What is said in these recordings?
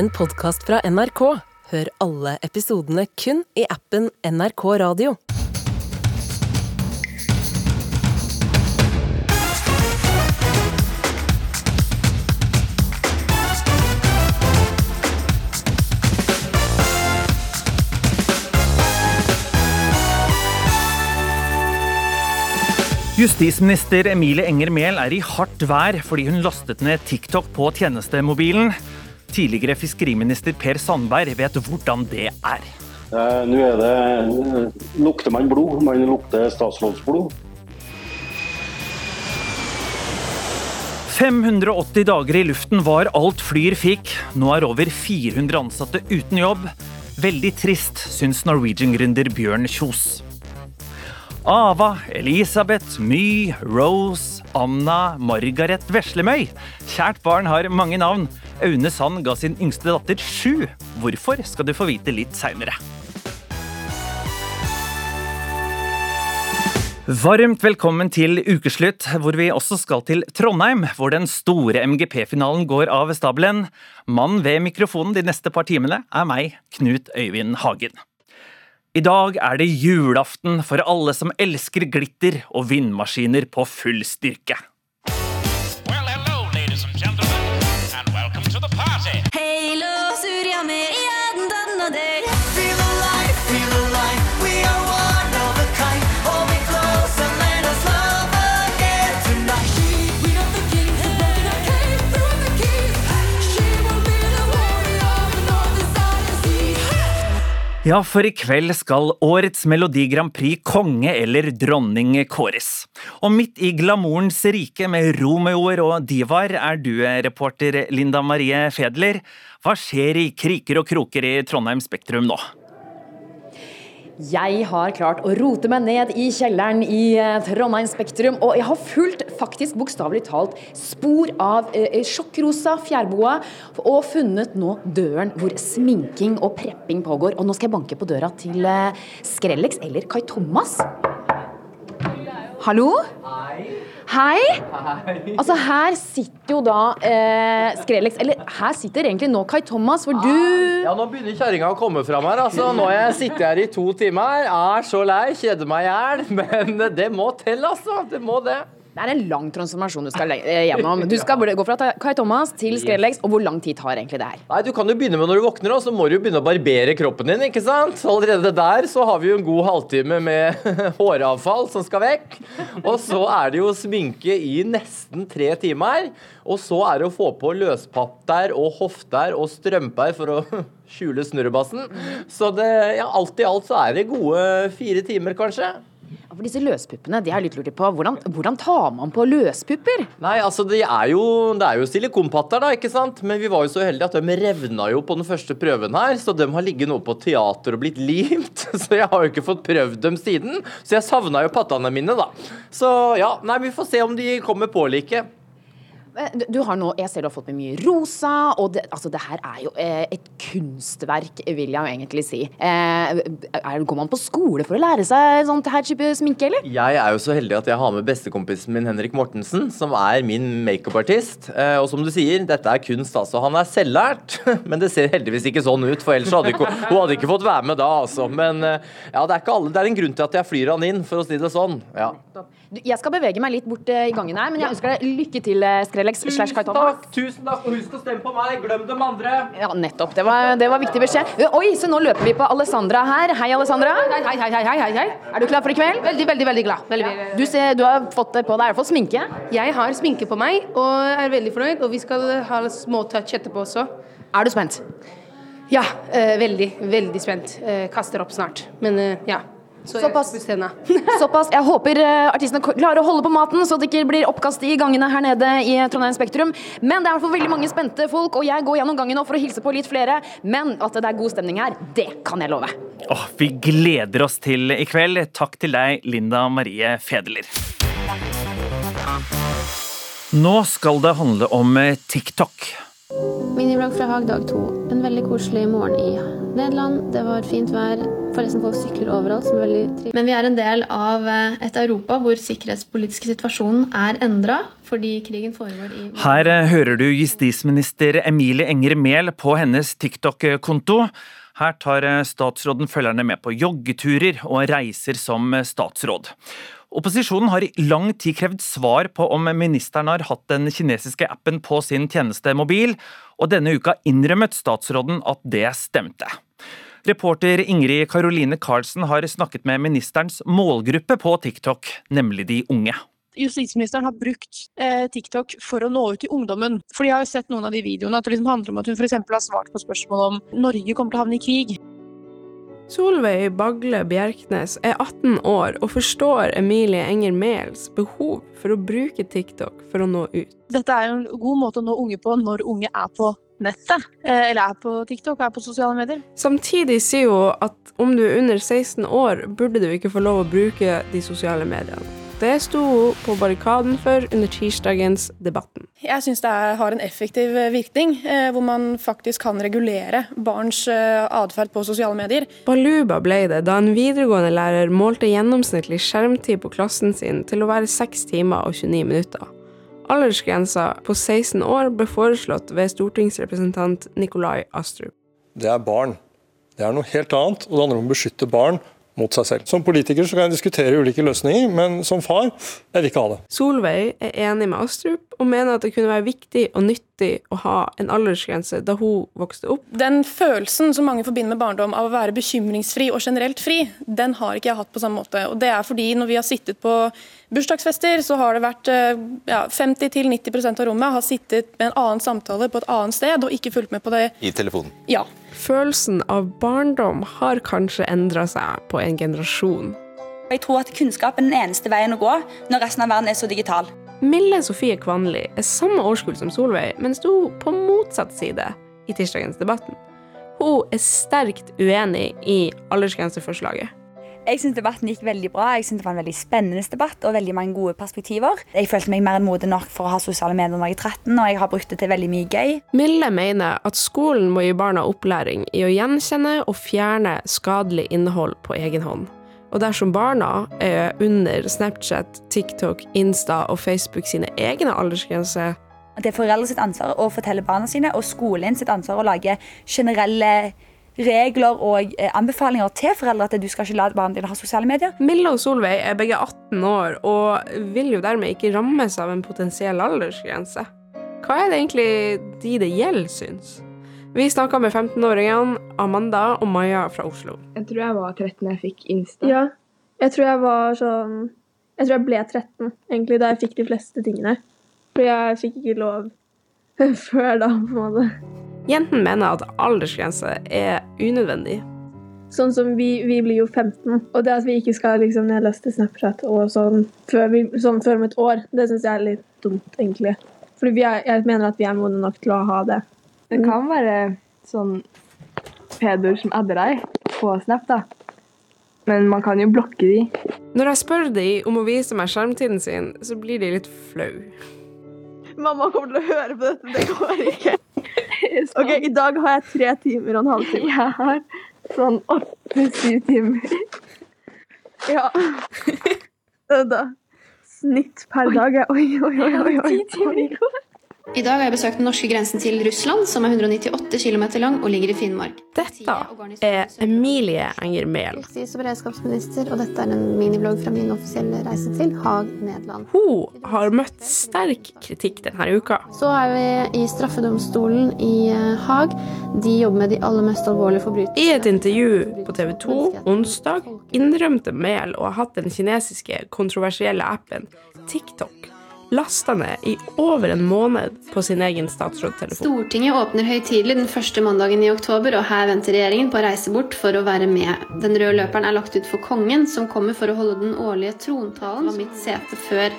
en podkast fra NRK. Hør alle episodene kun i appen NRK Radio. Justisminister Emilie Enger Mehl er i hardt vær fordi hun lastet ned TikTok på tjenestemobilen. Tidligere fiskeriminister Per Sandberg vet hvordan det er. Eh, Nå er det Lukter man blod? Man lukter statsrådsblod. 580 dager i luften var alt Flyr fikk. Nå er over 400 ansatte uten jobb. Veldig trist, syns Norwegian-gründer Bjørn Kjos. Ava, Elisabeth, My, Rose, Anna, Margaret Veslemøy. Kjært barn har mange navn. Aune Sand ga sin yngste datter sju. Hvorfor skal du få vite litt seinere. Varmt velkommen til ukeslutt, hvor vi også skal til Trondheim, hvor den store MGP-finalen går av stabelen. Mannen ved mikrofonen de neste par timene er meg, Knut Øyvind Hagen. I dag er det julaften for alle som elsker glitter og vindmaskiner på full styrke. Well, hello, Ja, for i kveld skal årets Melodi Grand Prix konge eller dronning kåres. Og midt i glamourens rike med romeoer og divaer er du reporter Linda Marie Fedler. Hva skjer i kriker og kroker i Trondheim Spektrum nå? Jeg har klart å rote meg ned i kjelleren i eh, Trondheim Spektrum, og jeg har fulgt faktisk bokstavelig talt spor av eh, sjokkrosa fjærboa, og funnet nå døren hvor sminking og prepping pågår. Og nå skal jeg banke på døra til eh, Skrellex eller Kai Thomas. Hallo? Hei. Altså, her sitter jo da eh, Skrellex Eller her sitter egentlig nå Kai Thomas, for du Ja, nå begynner kjerringa å komme fram her. altså. Nå har jeg sittet her i to timer, er så lei, kjeder meg i hjel. Men det må til, altså. Det må det. Det er en lang transformasjon du skal eh, gjennom. Du skal gå fra Kai Thomas til Skrellex, og hvor lang tid tar egentlig det her? Nei, Du kan jo begynne med når du våkner, og så må du jo begynne å barbere kroppen din. ikke sant? Allerede der så har vi jo en god halvtime med håravfall som skal vekk. Og så er det jo sminke i nesten tre timer. Og så er det å få på løspapp der og hofter og strømper for å skjule snurrebassen. Så det, ja, alt i alt så er det gode fire timer, kanskje. Ja, For disse løspuppene, de har litt lurt på. Hvordan, hvordan tar man på løspupper? Nei, altså det er jo, det er jo silikonpatter, da, ikke sant? Men vi var jo så heldige at de revna jo på den første prøven her, så de har ligget nå på teater og blitt limt. Så jeg har jo ikke fått prøvd dem siden. Så jeg savna jo pattene mine, da. Så ja, nei, vi får se om de kommer på like. Eh, Du, har nå, Jeg ser du har fått med mye rosa, og det, altså det her er jo eh, et kunstverk, vil jeg jo egentlig si. Eh, er, går man på skole for å lære seg sånn her type sminke, eller? Jeg er jo så heldig at jeg har med bestekompisen min Henrik Mortensen, som er min makeupartist. Og som du sier, dette er kunst, altså. Han er selvlært, men det ser heldigvis ikke sånn ut, for ellers hadde ikke, hun hadde ikke fått være med da, altså. Men ja, det er ikke alle. Det er en grunn til at jeg flyr han inn, for å si det sånn. Ja. Jeg skal bevege meg litt bort i gangen her, men jeg ønsker deg lykke til, eh, Skrellex slash Kai Thomas. Tusen takk, og husk å stemme på meg. Glem dem andre. Ja, nettopp. Det var, det var viktig beskjed. Eh, Oi, så nå løper vi på Alessandra her. Hei, Alessandra. Hei, hei, hei, hei, hei, hei. Er du klar for i kveld? Veldig, veldig, veldig glad. Veldig, ja. Du, ser, du har fått det på deg i hvert fall sminke. Jeg har sminke på meg og er veldig fornøyd, og vi skal ha små touch etterpå også. Er du spent? Ja, eh, veldig, veldig spent. Eh, kaster opp snart. Men eh, ja. Så Såpass. Jeg håper eh, artistene klarer å holde på maten, så det ikke blir oppkast i gangene her nede i Trondheim Spektrum. Men det er i hvert fall veldig mange spente folk, og jeg går gjennom gangen nå for å hilse på litt flere. Men at det er god stemning her, det kan jeg love. Oh, vi gleder oss til i kveld. Takk til deg, Linda Marie Fedler. Nå skal det handle om eh, TikTok. Miniblogg fra Hagdag 2. En veldig koselig morgen i Nederland. Det var fint vær. Forresten, folk sykler overalt, som er veldig trivelig. Men vi er en del av eh, et Europa hvor sikkerhetspolitiske situasjonen er endra fordi krigen foregår i Her eh, hører du justisminister Emilie Enger Mehl på hennes TikTok-konto. Her tar eh, statsråden følgerne med på joggeturer og reiser som statsråd. Opposisjonen har i lang tid krevd svar på om ministeren har hatt den kinesiske appen på sin tjenestemobil, og denne uka innrømmet statsråden at det stemte. Reporter Ingrid Karoline Karlsen har snakket med ministerens målgruppe på TikTok, nemlig de unge. Justisministeren har brukt eh, TikTok for å nå ut til ungdommen. For de har jo sett noen av de videoene at det liksom handler om at hun f.eks. har svart på spørsmål om Norge kommer til å havne i krig. Solveig Bagle Bjerknes er 18 år og forstår Emilie Enger Mehls behov for å bruke TikTok for å nå ut. Dette er en god måte å nå unge på når unge er på nettet. Eh, eller er på TikTok, er på sosiale medier. Samtidig sier hun at om du er under 16 år, burde du ikke få lov å bruke de sosiale mediene. Det sto hun på barrikaden for under tirsdagens Debatten. Jeg syns det er, har en effektiv eh, virkning, eh, hvor man faktisk kan regulere barns eh, atferd på sosiale medier. Baluba ble det da en videregående lærer målte gjennomsnittlig skjermtid på klassen sin til å være 6 timer og 29 minutter. Aldersgrensa på 16 år ble foreslått ved stortingsrepresentant Nikolai Astrup. Det er barn. Det er noe helt annet, og det handler om å beskytte barn mot seg selv. Som politiker så kan jeg diskutere ulike løsninger, men som far jeg vil ikke ha det. Solveig er enig med Astrup og mener at det kunne være viktig og nyttig å ha en aldersgrense da hun vokste opp. Den følelsen som mange forbinder med barndom av å være bekymringsfri og generelt fri, den har ikke jeg hatt på samme måte. Og det er fordi når vi har sittet på bursdagsfester, så har det vært eh, ja, 50-90% av rommet har sittet med en annen samtale på et annet sted og ikke fulgt med på det. I telefonen. Ja. Følelsen av barndom har kanskje endra seg på en generasjon. Jeg tror at kunnskap er den eneste veien å gå når resten av verden er så digital. Mille Sofie Kvanli er samme årskull som Solveig, men sto på motsatt side i tirsdagens Debatten. Hun er sterkt uenig i aldersgrenseforslaget. Jeg syns debatten gikk veldig bra. Jeg synes Det var en veldig spennende debatt og veldig mange gode perspektiver. Jeg følte meg mer enn moden nok for å ha sosiale medier når jeg er 13, og jeg har brukt det til veldig mye gøy. Mille mener at skolen må gi barna opplæring i å gjenkjenne og fjerne skadelig innhold på egen hånd. Og dersom barna er under Snapchat, TikTok, Insta og Facebook sine egne aldersgrenser, det er foreldre sitt ansvar å fortelle barna sine, og skolen sitt ansvar å lage generelle regler og eh, anbefalinger til foreldre at du skal ikke la barna dine ha sosiale medier. Milla og Solveig er begge 18 år og vil jo dermed ikke rammes av en potensiell aldersgrense. Hva er det egentlig de det gjelder, syns? Vi snakka med 15-åringene Amanda og Maja fra Oslo. Jeg tror jeg var 13 da jeg fikk Insta. Ja, jeg tror jeg var sånn Jeg tror jeg ble 13 egentlig da jeg fikk de fleste tingene. For jeg fikk ikke lov før da, på en måte. Jenten mener at aldersgrense er unødvendig. Sånn som vi, vi blir jo 15, og det at vi ikke skal liksom nedlaste Snapchat og sånn før, vi, sånn før om et år, det syns jeg er litt dumt, egentlig. For vi er, jeg mener at vi er modne nok til å ha det. Det kan være sånn pedoer som adder deg på Snap, da. Men man kan jo blokke de. Når jeg spør de om å vise meg skjermtiden sin, så blir de litt flau. Mamma kommer til å høre på dette, det går ikke. Ok, I dag har jeg tre timer og en halv time. Jeg har sånn åtte-syv timer. Ja. Da. Snitt per dag er Oi, oi, oi. oi, oi, oi. I dag har jeg besøkt den norske grensen til Russland, som er 198 km lang og ligger i Finnmark. Dette er Emilie Enger Mehl. Og beredskapsminister, og dette er en miniblogg fra min offisielle reise til Haag, Nederland. Hun har møtt sterk kritikk denne uka. Så er vi i straffedomstolen i eh, Haag. De jobber med de aller mest alvorlige forbrytelsene. I et intervju på TV 2 onsdag innrømte Mehl å ha hatt den kinesiske kontroversielle appen TikTok lasta ned i over en måned på sin egen statsrådtelefon. Stortinget åpner høytidelig den første mandagen i oktober, og her venter regjeringen på å reise bort for å være med. Den røde løperen er lagt ut for kongen, som kommer for å holde den årlige trontalen. Det var mitt sete før.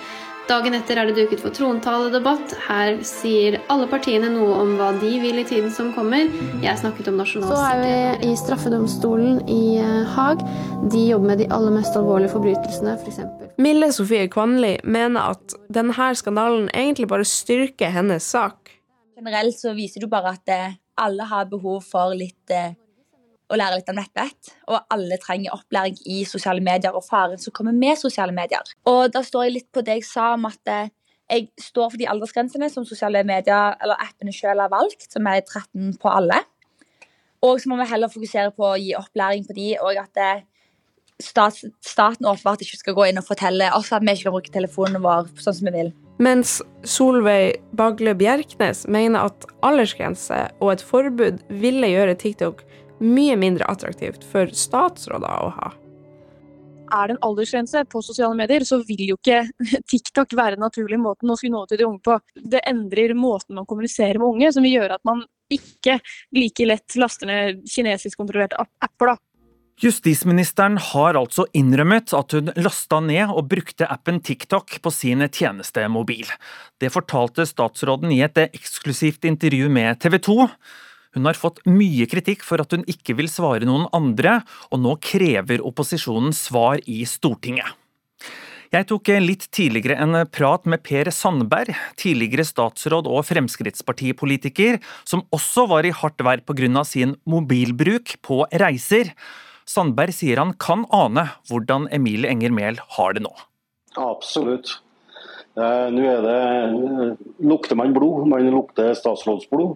Dagen etter er det duket for trontaledebatt. Her sier alle partiene noe om hva de vil i tiden som kommer. Jeg snakket om nasjonal Så er vi i straffedomstolen i eh, Haag. De jobber med de aller mest alvorlige forbrytelsene, f.eks. Mille Sofie Kvanli mener at denne skandalen egentlig bare styrker hennes sak. Generelt så viser du bare at eh, alle har behov for litt eh, å lære litt om nettvett. Og alle trenger opplæring i sosiale medier og faren som kommer med sosiale medier. Og da står jeg litt på det jeg sa om at eh, jeg står for de aldersgrensene som sosiale medier eller appene sjøl har valgt, som er 13 på alle. Og så må vi heller fokusere på å gi opplæring på de, og at eh, stat, staten åpenbart ikke skal gå inn og fortelle oss at vi ikke kan bruke telefonen vår sånn som vi vil. Mens Solveig Bagle Bjerknes mener at aldersgrense og et forbud ville gjøre TikTok mye mindre attraktivt for statsråder å ha. er det en aldersgrense på sosiale medier, så vil jo ikke TikTok være den naturlige måten å skulle nå til de unge på. Det endrer måten man kommuniserer med unge, som vil gjøre at man ikke like lett laster ned kinesisk kontrollerte apper. da. Justisministeren har altså innrømmet at hun lasta ned og brukte appen TikTok på sin tjenestemobil. Det fortalte statsråden i et eksklusivt intervju med TV 2. Hun har fått mye kritikk for at hun ikke vil svare noen andre, og nå krever opposisjonen svar i Stortinget. Jeg tok litt tidligere en prat med Per Sandberg, tidligere statsråd og Fremskrittspartipolitiker, som også var i hardt vær pga. sin mobilbruk på reiser. Sandberg sier han kan ane hvordan Emilie Enger Mehl har det nå. Absolutt. Eh, Nå er det, eh, lukter man blod, man lukter statsrådsblod.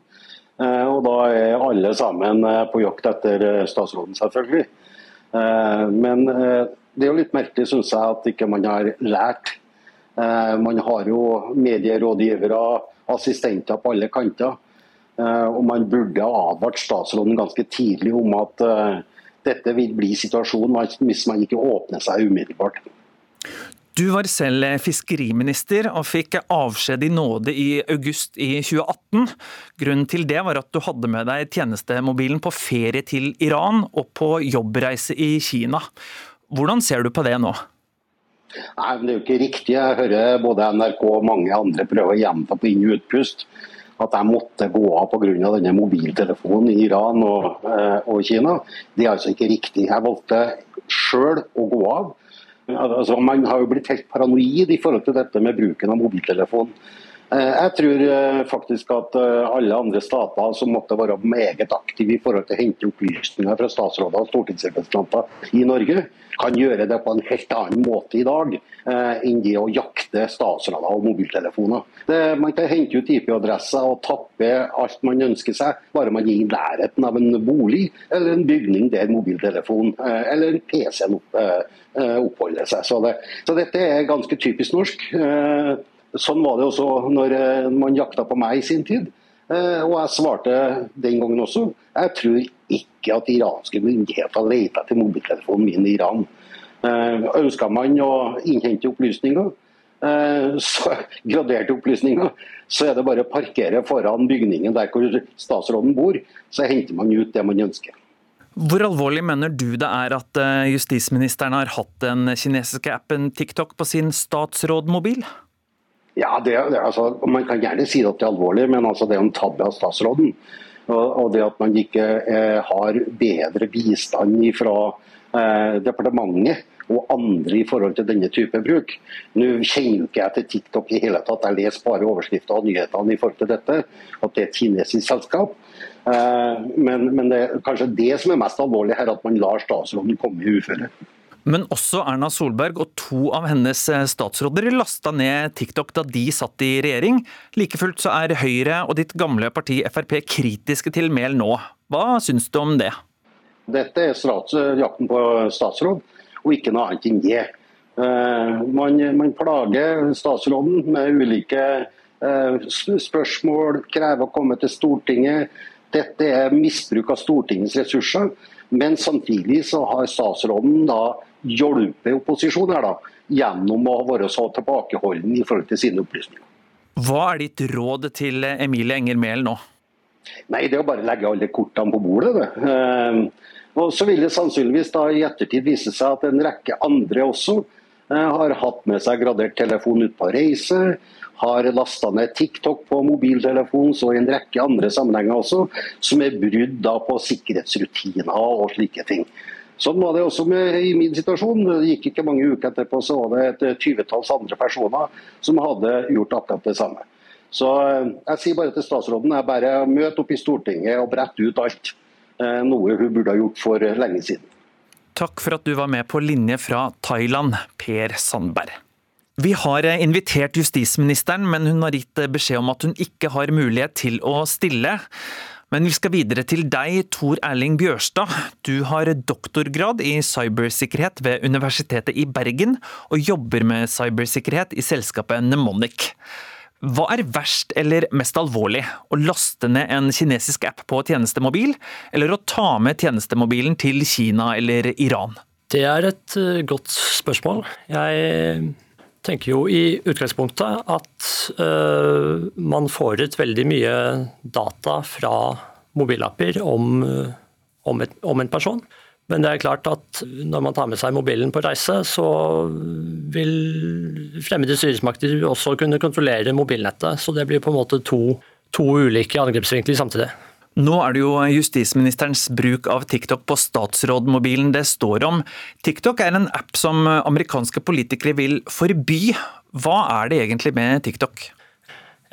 Eh, og da er alle sammen på jakt etter statsråden, selvfølgelig. Men det er jo litt merkelig, syns jeg, at ikke man har lært. Man har jo medierådgivere, assistenter på alle kanter. Og man burde ha advart statsråden ganske tidlig om at dette vil bli situasjonen hvis man ikke åpner seg umiddelbart. Du var selv fiskeriminister og fikk avskjed i nåde i august i 2018. Grunnen til det var at du hadde med deg tjenestemobilen på ferie til Iran og på jobbreise i Kina. Hvordan ser du på det nå? Nei, men Det er jo ikke riktig. Jeg hører både NRK og mange andre prøve å gjenta på inn- og utpust at jeg måtte gå av pga. denne mobiltelefonen i Iran og, eh, og Kina. Det er altså ikke riktig. Jeg valgte sjøl å gå av. Altså, man har jo blitt helt paranoid i forhold til dette med bruken av mobiltelefon. Eh, Jeg tror eh, faktisk at eh, alle andre stater som måtte være meget aktive i forhold til å hente opplysninger fra statsråder og stortingsrepresentanter i Norge, kan gjøre det på en helt annen måte i dag enn det å jakte statsråder og mobiltelefoner. Man kan hente ut IP-adresser og tappe alt man ønsker seg, bare man er i nærheten av en bolig eller en bygning der mobiltelefon eller PC-en opp, oppholder seg. Så, det, så dette er ganske typisk norsk. Eh, Sånn var det også når eh, man jakta på meg i sin tid. Eh, Og jeg svarte den gangen også. Jeg tror ikke at iranske myndigheter leter etter mobiltelefonen min i Iran. Ønska man å innhente opplysninger, eh, så, graderte opplysninger, så er det bare å parkere foran bygningen der hvor statsråden bor, så henter man ut det man ønsker. Hvor alvorlig mener du det er at eh, justisministeren har hatt den kinesiske appen TikTok på sin statsrådmobil? Ja, det, det, altså, Man kan gjerne si at det er alvorlig, men altså, det er en tabbe av statsråden. Og, og det at man ikke eh, har bedre bistand fra eh, departementet og andre i forhold til denne type bruk. Nå kjenner jo ikke jeg til TikTok i hele tatt, jeg leser bare overskrifter og nyhetene i forhold til dette. At det er et kinesisk selskap. Eh, men, men det er kanskje det som er mest alvorlig her, at man lar statsråden komme i uføre. Men også Erna Solberg og to av hennes eh, statsråder lasta ned TikTok da de satt i regjering. Like fullt så er Høyre og ditt gamle parti Frp kritiske til Mehl nå. Hva syns du om det? Dette er strats, jakten på statsråd, og ikke noe annet enn det. Eh, man, man plager statsråden med ulike eh, spørsmål, krever å komme til Stortinget. Dette er misbruk av Stortingets ressurser. Men samtidig så har statsråden da hjulpet opposisjonen her da, gjennom å være så tilbakeholden i forhold til sine opplysninger. Hva er ditt råd til Emilie Enger Mehl nå? Nei, det er å bare legge alle kortene på bordet. Det. Eh, og Så vil det sannsynligvis da i ettertid vise seg at en rekke andre også eh, har hatt med seg gradert telefon ut på reise, har lasta ned TikTok på mobiltelefon, så i en rekke andre sammenhenger også, som er brudd da på sikkerhetsrutiner og slike ting. Sånn var det også med, i min situasjon. Det gikk ikke mange uker etterpå, så var det et tyvetalls andre personer som hadde gjort akkurat det samme. Så eh, jeg sier bare til statsråden, jeg bare møt opp i Stortinget og brett ut alt. eh, noe hun burde ha gjort for eh, lenge siden. Takk for at du var med på linje fra Thailand, Per Sandberg. Vi har eh, invitert justisministeren, men hun har gitt eh, beskjed om at hun ikke har mulighet til å stille. Men vi skal videre til deg, Tor Erling Bjørstad. Du har doktorgrad i cybersikkerhet ved Universitetet i Bergen, og jobber med cybersikkerhet i selskapet Nemonic. Hva er verst eller mest alvorlig? Å laste ned en kinesisk app på tjenestemobil, eller å ta med tjenestemobilen til Kina eller Iran? Det er et eh, godt spørsmål. Jeg tenker jo i utgangspunktet at uh, man får ut veldig mye data fra mobilapper om, eh, om, et, om en person. Men det er klart at når man tar med seg mobilen på reise, så vil fremmede styresmakter også kunne kontrollere mobilnettet. Så det blir på en måte to, to ulike angrepsvinkler samtidig. Nå er det jo justisministerens bruk av TikTok på statsrådmobilen det står om. TikTok er en app som amerikanske politikere vil forby. Hva er det egentlig med TikTok?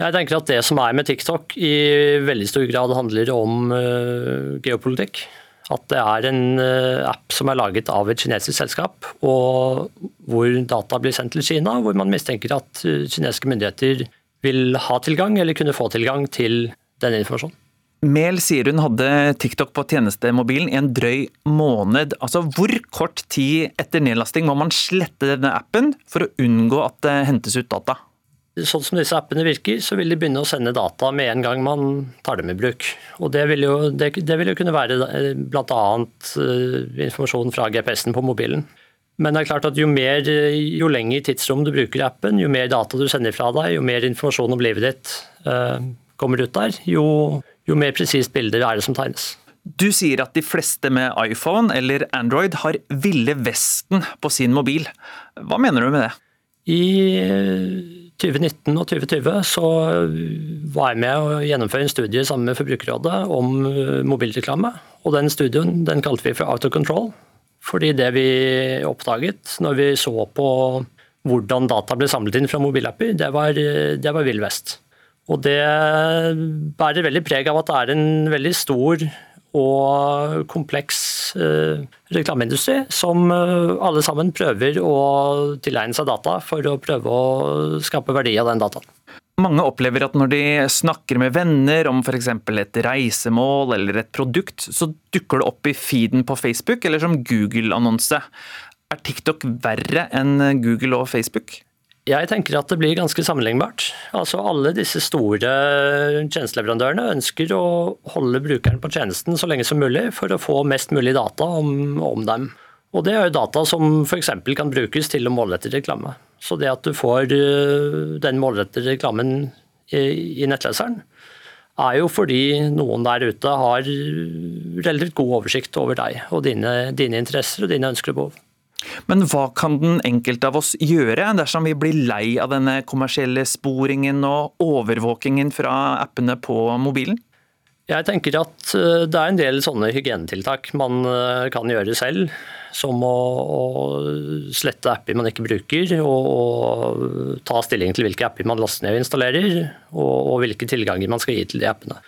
Jeg tenker at Det som er med TikTok i veldig stor grad handler om uh, geopolitikk. At det er en uh, app som er laget av et kinesisk selskap, og hvor data blir sendt til Kina. Hvor man mistenker at uh, kinesiske myndigheter vil ha tilgang, eller kunne få tilgang til denne informasjonen. Mehl sier hun hadde TikTok på tjenestemobilen i en drøy måned. Altså, Hvor kort tid etter nedlasting må man slette denne appen for å unngå at det hentes ut data? Sånn som disse appene virker, så vil de begynne å sende data med en gang man tar dem i bruk. Og Det vil jo, det, det vil jo kunne være bl.a. informasjon fra GPS-en på mobilen. Men det er klart at jo, mer, jo lenger tidsrom du bruker appen, jo mer data du sender fra deg, jo mer informasjon om livet ditt uh, kommer ut der, jo, jo mer presist bilde er det som tegnes. Du sier at de fleste med iPhone eller Android har Ville Vesten på sin mobil. Hva mener du med det? I 2019 og 2020 så var jeg med å gjennomføre en studie sammen med Forbrukerrådet om mobilreklame. Og den studien den kalte vi for Out of Control. Fordi det vi oppdaget når vi så på hvordan data ble samlet inn fra mobilapper, det var, det var Vill Vest. Og det bærer veldig preg av at det er en veldig stor og kompleks eh, reklameindustri som eh, alle sammen prøver å tilegne seg data for å prøve å skape verdi av den dataen. Mange opplever at når de snakker med venner om f.eks. et reisemål eller et produkt, så dukker det opp i feeden på Facebook eller som Google-annonse. Er TikTok verre enn Google og Facebook? Jeg tenker at det blir ganske sammenlignbart. Altså Alle disse store tjenesteleverandørene ønsker å holde brukeren på tjenesten så lenge som mulig for å få mest mulig data om, om dem. Og Det er jo data som f.eks. kan brukes til å målrette reklame. Så det at du får øh, den målrettede reklamen i, i nettleseren, er jo fordi noen der ute har relativt god oversikt over deg og dine, dine interesser og dine ønsker og behov. Men hva kan den enkelte av oss gjøre dersom vi blir lei av denne kommersielle sporingen og overvåkingen fra appene på mobilen? Jeg tenker at eh, det er en del sånne hygienetiltak man eh, kan gjøre selv. Som å, slette apper man ikke bruker, og, ta stilling til hvilke apper man laster ned og installerer, og hvilke tilganger man skal gi til de appene.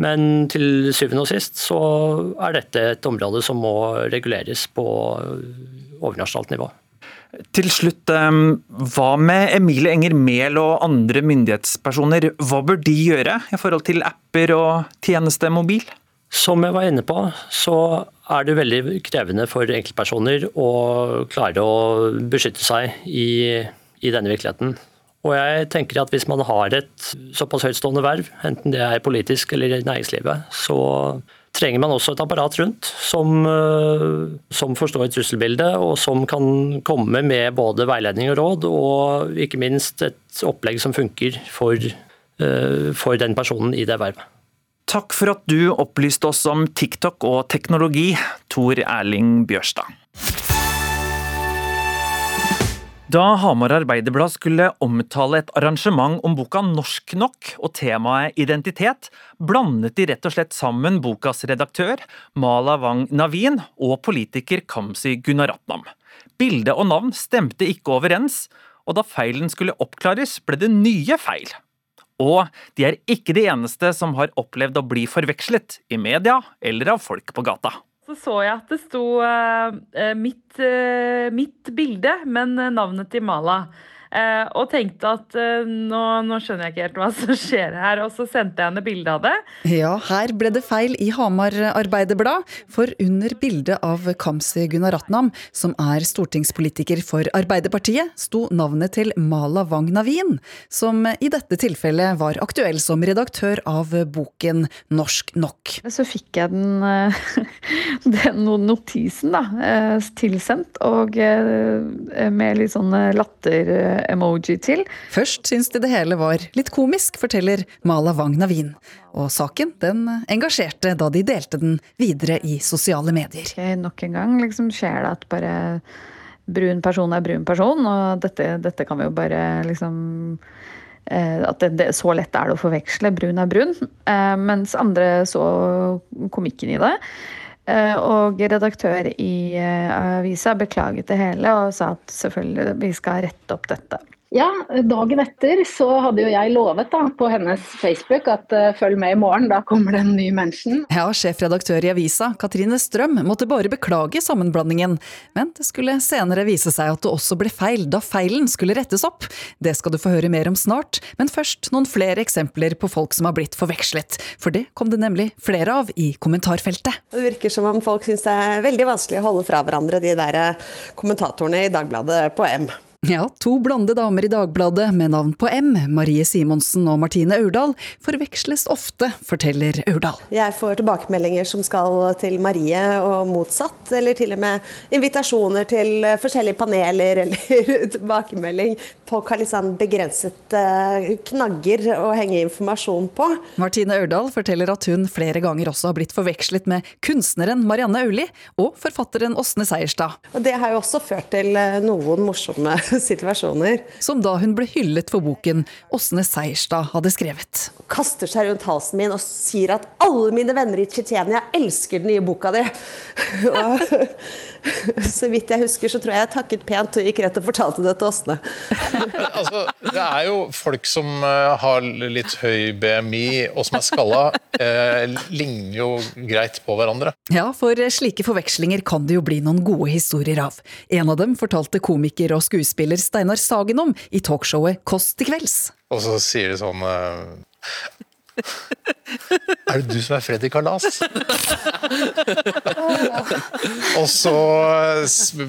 Men til syvende og sist så er dette et område som må reguleres på overnasjonalt nivå. Til slutt, hva med Emilie Enger Mehl og andre myndighetspersoner? Hva bør de gjøre i forhold til apper og tjenestemobil? Som jeg var inne på, så er det veldig krevende for enkeltpersoner å klare å beskytte seg i, i denne virkeligheten. Og jeg tenker at Hvis man har et såpass høytstående verv, enten det er politisk eller i næringslivet, så trenger man også et apparat rundt som, som forstår trusselbildet, og som kan komme med både veiledning og råd, og ikke minst et opplegg som funker for, for den personen i det vervet. Takk for at du opplyste oss om TikTok og teknologi, Tor Erling Bjørstad. Da Hamar Arbeiderblad skulle omtale et arrangement om boka Norsk nok og temaet identitet, blandet de rett og slett sammen bokas redaktør, Mala Wang Navin, og politiker Kamzy Gunaratnam. Bilde og navn stemte ikke overens, og da feilen skulle oppklares, ble det nye feil. Og de er ikke de eneste som har opplevd å bli forvekslet i media eller av folk på gata. Så jeg at det sto eh, mitt, eh, mitt bilde, men eh, navnet til Mala. Eh, og tenkte at eh, nå, nå skjønner jeg ikke helt hva som skjer her. Og så sendte jeg henne bilde av det. Ja, her ble det feil i Hamar Arbeiderblad, for under bildet av Kamzy Gunaratnam, som er stortingspolitiker for Arbeiderpartiet, sto navnet til Mala Wang Navin, som i dette tilfellet var aktuell som redaktør av boken Norsk nok. Så fikk jeg den, eh, den notisen da, tilsendt, og med litt sånn latter-emoji til. Først syns de det hele var litt komisk, forteller Mala Wang Navin. Og saken den engasjerte da de delte den videre i sosiale medier. Okay, Nok en gang liksom skjer det at bare brun person er brun person, og dette, dette kan vi jo bare liksom eh, at det, det, Så lett er det å forveksle. Brun er brun. Eh, mens andre så komikken i det. Eh, og redaktør i eh, avisa beklaget det hele og sa at selvfølgelig vi skal rette opp dette. Ja, dagen etter så hadde jo jeg lovet da på hennes Facebook at uh, følg med i morgen, da kommer det en ny mention. Ja, sjefredaktør i avisa, Katrine Strøm, måtte bare beklage sammenblandingen. Men det skulle senere vise seg at det også ble feil da feilen skulle rettes opp. Det skal du få høre mer om snart, men først noen flere eksempler på folk som har blitt forvekslet. For det kom det nemlig flere av i kommentarfeltet. Det virker som om folk syns det er veldig vanskelig å holde fra hverandre de der eh, kommentatorene i Dagbladet på M. Ja, to blonde damer i Dagbladet med navn på M, Marie Simonsen og Martine Aurdal, forveksles ofte, forteller Aurdal. Jeg får tilbakemeldinger som skal til Marie og motsatt, eller til og med invitasjoner til forskjellige paneler eller tilbakemelding. Folk har sånn begrenset eh, knagger å henge informasjon på. Martine Aurdal forteller at hun flere ganger også har blitt forvekslet med kunstneren Marianne Aulie og forfatteren Åsne Seierstad. Og det har jo også ført til eh, noen morsomme situasjoner. Som da hun ble hyllet for boken Åsne Seierstad hadde skrevet. Kaster seg rundt halsen min og sier at alle mine venner i Tsjetsjenia elsker den nye boka di. Så vidt jeg husker, så tror jeg jeg takket pent og gikk rett og fortalte det til Åsne. altså, det er jo folk som eh, har litt høy BMI og som er skalla, eh, ligner jo greit på hverandre. Ja, for slike forvekslinger kan det jo bli noen gode historier av. En av dem fortalte komiker og skuespiller Steinar Sagen om i talkshowet Kåss til kvelds. Og så sier de sånn eh, Er det du som er Freddy Kalas? og så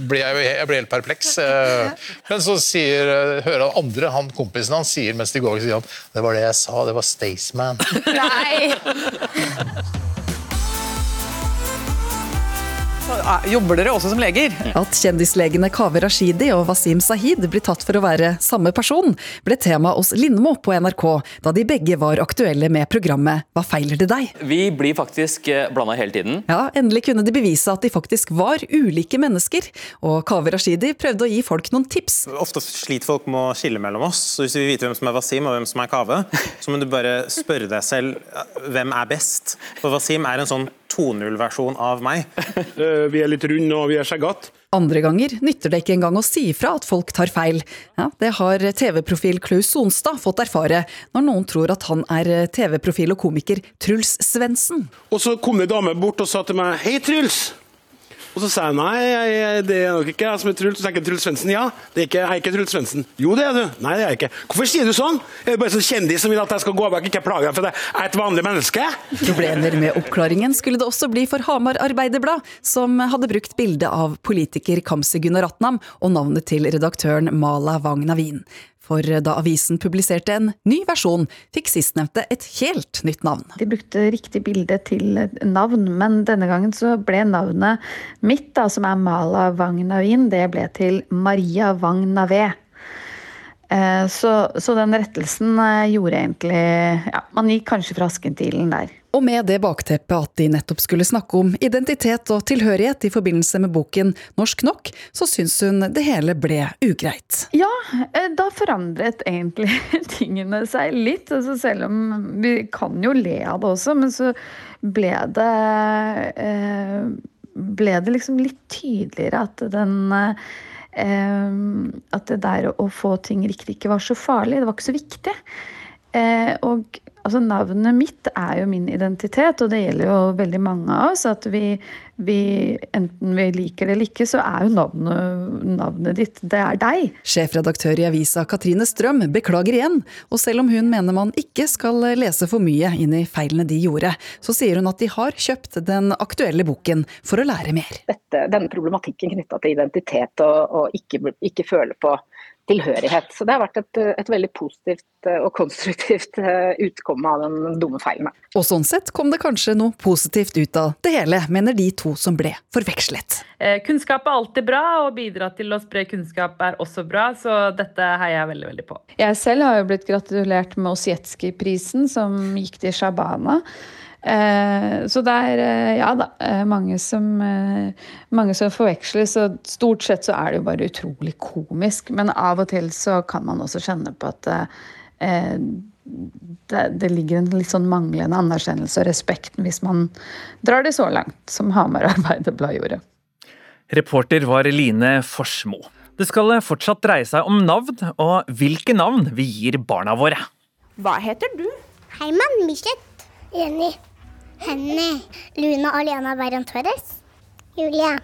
blir jeg jo jeg blir helt perpleks. eh, Men så sier, eh, hører han andre, han kompisen hans, sier mens de går, sier han Det var det jeg sa, det var Staysman. Jobber dere også som leger? At kjendislegene Kaveh Rashidi og Wasim Sahid blir tatt for å være samme person, ble tema hos Lindmo på NRK da de begge var aktuelle med programmet Hva feiler det deg? Vi blir faktisk blanda hele tiden. Ja, endelig kunne de bevise at de faktisk var ulike mennesker, og Kaveh Rashidi prøvde å gi folk noen tips. Ofte sliter folk med å skille mellom oss, så hvis vi vil vite hvem som er Wasim og hvem som er Kave, så må du bare spørre deg selv hvem er best. For Wasim er en sånn 2.0-versjon av meg. Vi er litt runde og vi er skjeggete. Andre ganger nytter det ikke engang å si ifra at folk tar feil. Ja, det har TV-profil Klaus Sonstad fått erfare, når noen tror at han er TV-profil og komiker Truls Svendsen. Og så kom det ei dame bort og sa til meg 'Hei, Truls'. Og så sa jeg nei, jeg, det er nok ikke jeg som er Truls. Så tenker jeg Truls Svendsen. Ja, det er ikke, jeg er ikke Truls Svendsen. Jo, det er du. Nei, det er jeg ikke. Hvorfor sier du sånn? Er du bare sånn kjendis som vil at jeg skal gå bak, ikke plage deg, for jeg er et vanlig menneske? Problemer med oppklaringen skulle det også bli for Hamar Arbeiderblad, som hadde brukt bilde av politiker Kamzy Gunaratnam og navnet til redaktøren Mala Wang Navin. For da avisen publiserte en ny versjon, fikk sistnevnte et helt nytt navn. De brukte riktig bilde til navn, men denne gangen så ble navnet mitt, da, som er Mala Wang det ble til Maria Wang. Eh, Så, så den rettelsen eh, gjorde egentlig Ja, man gikk kanskje fra asken til ilden der. Og med det bakteppet at de nettopp skulle snakke om identitet og tilhørighet i forbindelse med boken Norsk nok, så syns hun det hele ble ugreit. Ja, eh, da forandret egentlig tingene seg litt. Altså selv om vi kan jo le av det også, men så ble det eh, ble det liksom litt tydeligere at den eh, At det der å få ting riktig ikke var så farlig. Det var ikke så viktig. Eh, og altså, navnet mitt er jo min identitet, og det gjelder jo veldig mange av oss. At vi, vi enten vi liker det eller ikke, så er jo navnet, navnet ditt, det er deg. Sjefredaktør i avisa Katrine Strøm beklager igjen, og selv om hun mener man ikke skal lese for mye inn i feilene de gjorde, så sier hun at de har kjøpt den aktuelle boken for å lære mer. Dette, denne problematikken knytta til identitet og, og ikke, ikke føle på tilhørighet. Så det har vært et, et, veldig positivt og konstruktivt utkomme av den dumme feilen. Og sånn sett kom det kanskje noe positivt ut av det hele, mener de to som ble forvekslet. Eh, kunnskap er alltid bra, og bidra til å spre kunnskap er også bra, så dette heier jeg veldig, veldig på. Jeg selv har jo blitt gratulert med Osjetski-prisen, som gikk til Shabana. Eh, så det er eh, ja da, eh, mange som, mange som forveksles. Og stort sett så er det jo bare utrolig komisk. Men av og til så kan man også kjenne på at det, det, ligger en litt sånn manglende anerkjennelse og respekt hvis man drar det så langt som Hamar Arbeiderblad gjorde. Reporter var Line Forsmo. Det skal fortsatt dreie seg om navn, og hvilke navn vi gir barna våre. Hva heter du? Heiman Bislett. Jenny. Henny. Luna Alena Berran Torres. Julie.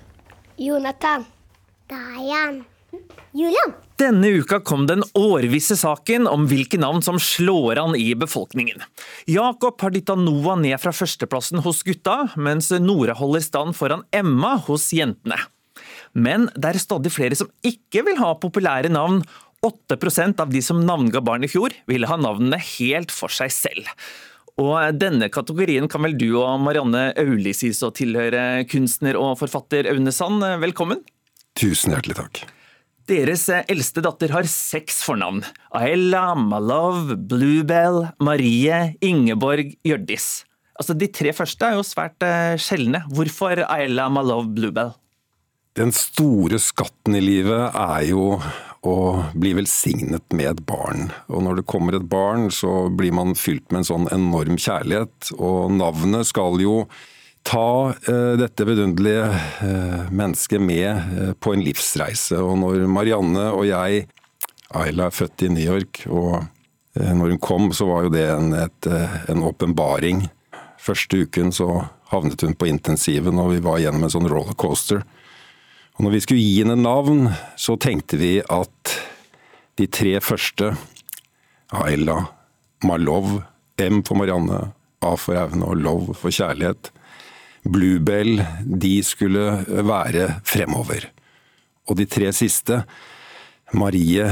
Jonathan. Dayan. Julian. Denne uka kom den årvisse saken om hvilke navn som slår an i befolkningen. Jakob har dytta Noah ned fra førsteplassen hos gutta, mens Nora holder stand foran Emma hos jentene. Men det er stadig flere som ikke vil ha populære navn. 8% av de som navnga barn i fjor, ville ha navnene helt for seg selv. Og denne kategorien kan vel du og Marianne Auli sies å tilhøre kunstner og forfatter Aune Sand. Velkommen. Tusen hjertelig takk. Deres eldste datter har seks fornavn. Aella, Malov, Bluebell, Marie, Ingeborg, Hjørdis. Altså, De tre første er jo svært uh, sjeldne. Hvorfor Aella, Malov, Bluebell? Den store skatten i livet er jo å blir velsignet med et barn. Og når det kommer et barn, så blir man fylt med en sånn enorm kjærlighet. Og navnet skal jo ta eh, dette vidunderlige eh, mennesket med eh, på en livsreise. Og når Marianne og jeg Ayla er født i New York, og når hun kom, så var jo det en åpenbaring. Første uken så havnet hun på intensiven, og vi var gjennom en sånn rollercoaster. Og når vi skulle gi henne navn, så tenkte vi at de tre første, Aella Malov, M for Marianne, A for Aune og Love for kjærlighet, Bluebell, de skulle være fremover. Og de tre siste, Marie,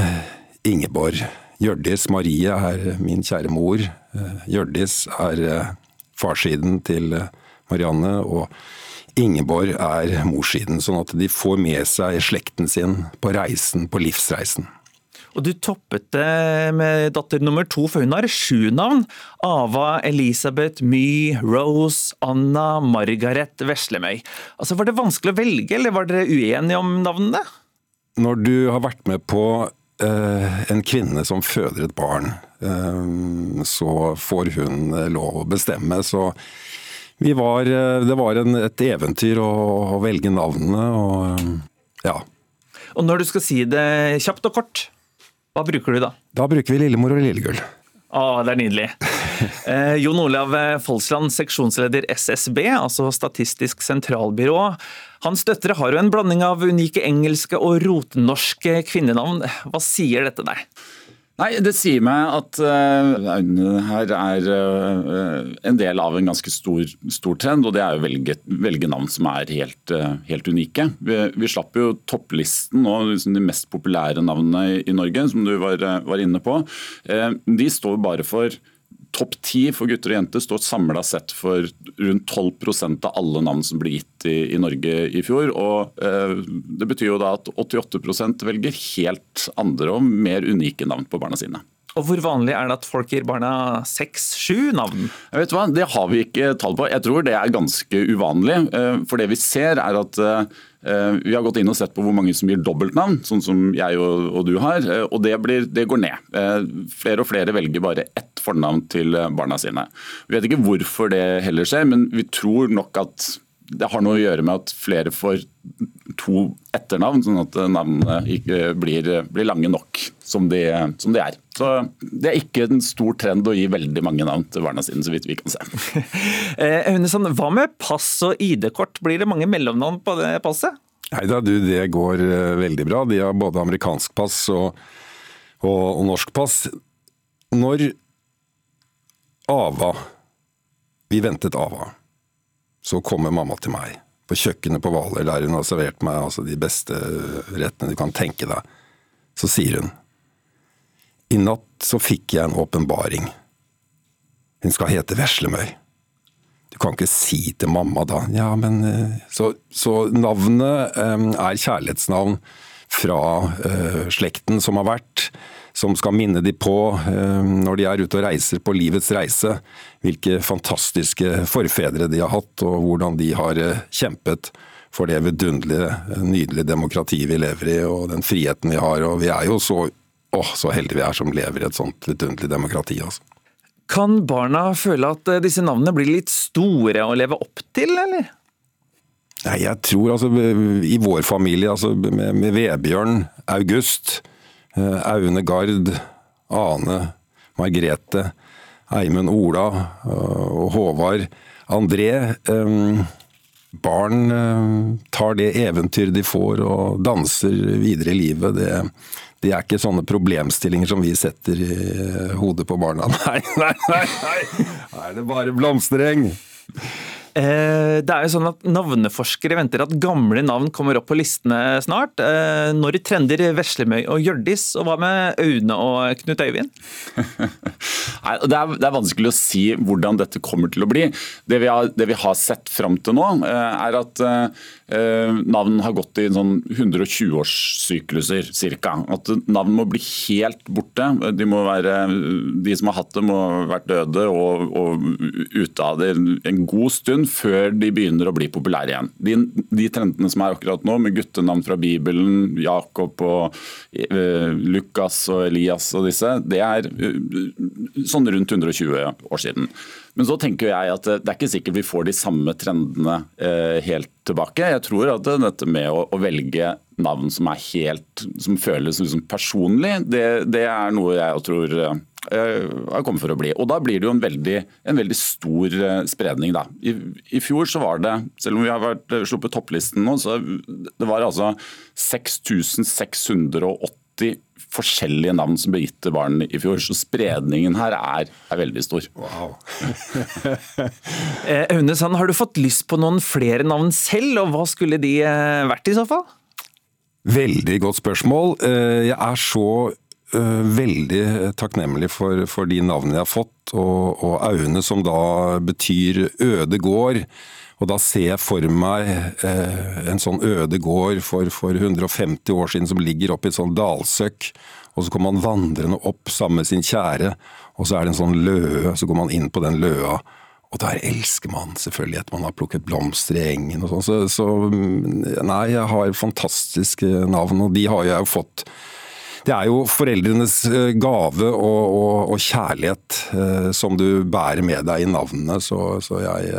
Ingeborg, Hjørdis Marie er min kjære mor. Hjørdis er farssiden til Marianne. og Ingeborg er morssiden, sånn at de får med seg slekten sin på reisen, på livsreisen. Og du toppet det med datter nummer to, for hun har sju navn. Ava, Elisabeth, My, Rose, Anna, Margaret Veslemøy. Altså, Var det vanskelig å velge, eller var dere uenige om navnene? Når du har vært med på uh, en kvinne som føder et barn, uh, så får hun lov å bestemme. så var, eh, det var en, et eventyr å, å, velge navnene, og ja. Og når du skal si det kjapt og kort, hva bruker du da? Da bruker vi Lillemor og Lillegull. Å, det er nydelig. Eh, Jon Olav Folsland, seksjonsleder SSB, altså Statistisk sentralbyrå. Hans døtre har jo en blanding av unike engelske og rotnorske kvinnenavn. Hva sier dette deg? Nei, Det sier meg at øynene her er uh, en del av en ganske stor, stor, trend, og det er å velge, velge navn som er helt, uh, helt unike. Vi, vi, slapp jo topplisten nå, liksom de mest populære navnene i, i Norge, som du var, var inne på. de står bare for topp ti for gutter og jenter står samla sett for rundt 12% av alle navn som ble gitt i, i Norge i fjor. og eh, Det betyr jo da at 88% velger helt andre og mer unike navn på barna sine. Og Hvor vanlig er det at folk gir barna seks-sju navn? Jeg vet hva, Det har vi ikke tall på. Jeg tror det er ganske uvanlig. Eh, for det vi ser er at eh, vi har gått inn og sett på hvor mange som gir dobbeltnavn, sånn som jeg og, du har. Eh, og det, blir, det, går ned. Flere og flere velger bare ett fornavn til barna sine. Vi vet ikke hvorfor det heller skjer, men vi tror nok at det har noe å gjøre med at flere får to etternavn, sånn at navnene ikke blir, blir lange nok som de, som de, er. Så Det er ikke en stor trend å gi veldig mange navn til barna sine, så vidt vi kan se. Aune hva med pass og ID-kort? Blir det mange mellomnavn på det passet? Nei da, du, det går veldig bra. De har både amerikansk pass og, og, og norsk pass. Når Ava Vi ventet Ava. Så kommer mamma til meg på kjøkkenet på Hvaler, der hun har servert meg altså, de beste rettene du kan tenke deg. Så sier hun I natt så fikk jeg en åpenbaring. Hun skal hete Veslemøy. Du kan ikke si til mamma da Ja, men Så, så navnet um, er kjærlighetsnavn fra uh, slekten som har vært som skal minne de på, når de er ute og reiser på livets reise, hvilke fantastiske forfedre de har hatt, og hvordan de har kjempet for det vidunderlige, nydelige demokratiet vi lever i, og den friheten vi har. Og vi er jo så, åh, så heldige vi er som lever i et sånt vidunderlig demokrati. altså. Kan barna føle at disse navnene blir litt store å leve opp til, eller? Nei, jeg tror altså i vår familie, altså med, med Vebjørn, August, Aune Gard, Ane, Margrete, Eimund Ola og Håvard. André. Barn tar det eventyr de får og danser videre i livet. Det, det er ikke sånne problemstillinger som vi setter i hodet på barna. Nei, nei, nei! nei. Er det bare blomstereng? Eh, det er jo sånn at Navneforskere venter at gamle navn kommer opp på listene snart. Eh, når trender Veslemøy og Hjørdis, og hva med Aune og Knut Øyvind? Nei, det, er, det er, vanskelig å si hvordan dette kommer til å bli. Det vi har, det vi har sett fram til nå, eh, er at navn har gått i sånn 120-årssykluser ca. At navn må bli helt borte. De, være, de som har hatt det, må ha vært døde og, og ute av det en god stund før de begynner å bli populære igjen. De, de trendene som er akkurat nå, med guttenavn fra Bibelen, Jakob og uh, Lukas og Elias og disse, det er uh, sånn rundt 120 år siden. Men så tenker jeg at det er ikke sikkert vi får de samme trendene uh, helt tilbake. Jeg tror at dette med å velge navn som er helt, som føles liksom personlig, det, det er noe jeg tror har kommet for å bli. Og Da blir det jo en veldig, en veldig stor spredning. da. I, I, fjor så var det, selv om vi har vært sluppet topplisten nå, så det var altså 6680 forskjellige navn som ble gitt til barn i fjor. Så spredningen her er, er veldig stor. Wow. Aune Sand, har du fått lyst på noen flere navn selv, og hva skulle de vært i så fall? Veldig godt spørsmål. Jeg er så veldig takknemlig for, for, de navnene jeg har fått, og, og Aune som da betyr øde gård. Og da ser jeg for meg eh, en sånn øde gård for, for, 150 år siden som ligger oppi et sånn dalsøkk. Og så kommer man vandrende opp sammen med sin kjære, og så er det en sånn løe, så går man inn på den løa. Og der elsker man selvfølgelig at man har plukket blomster i engen og sånn. Så, så, nei, jeg har fantastiske navn, og de har jeg jo fått det er jo foreldrenes gave og, og, og kjærlighet eh, som du bærer med deg i navnene. Så, så jeg,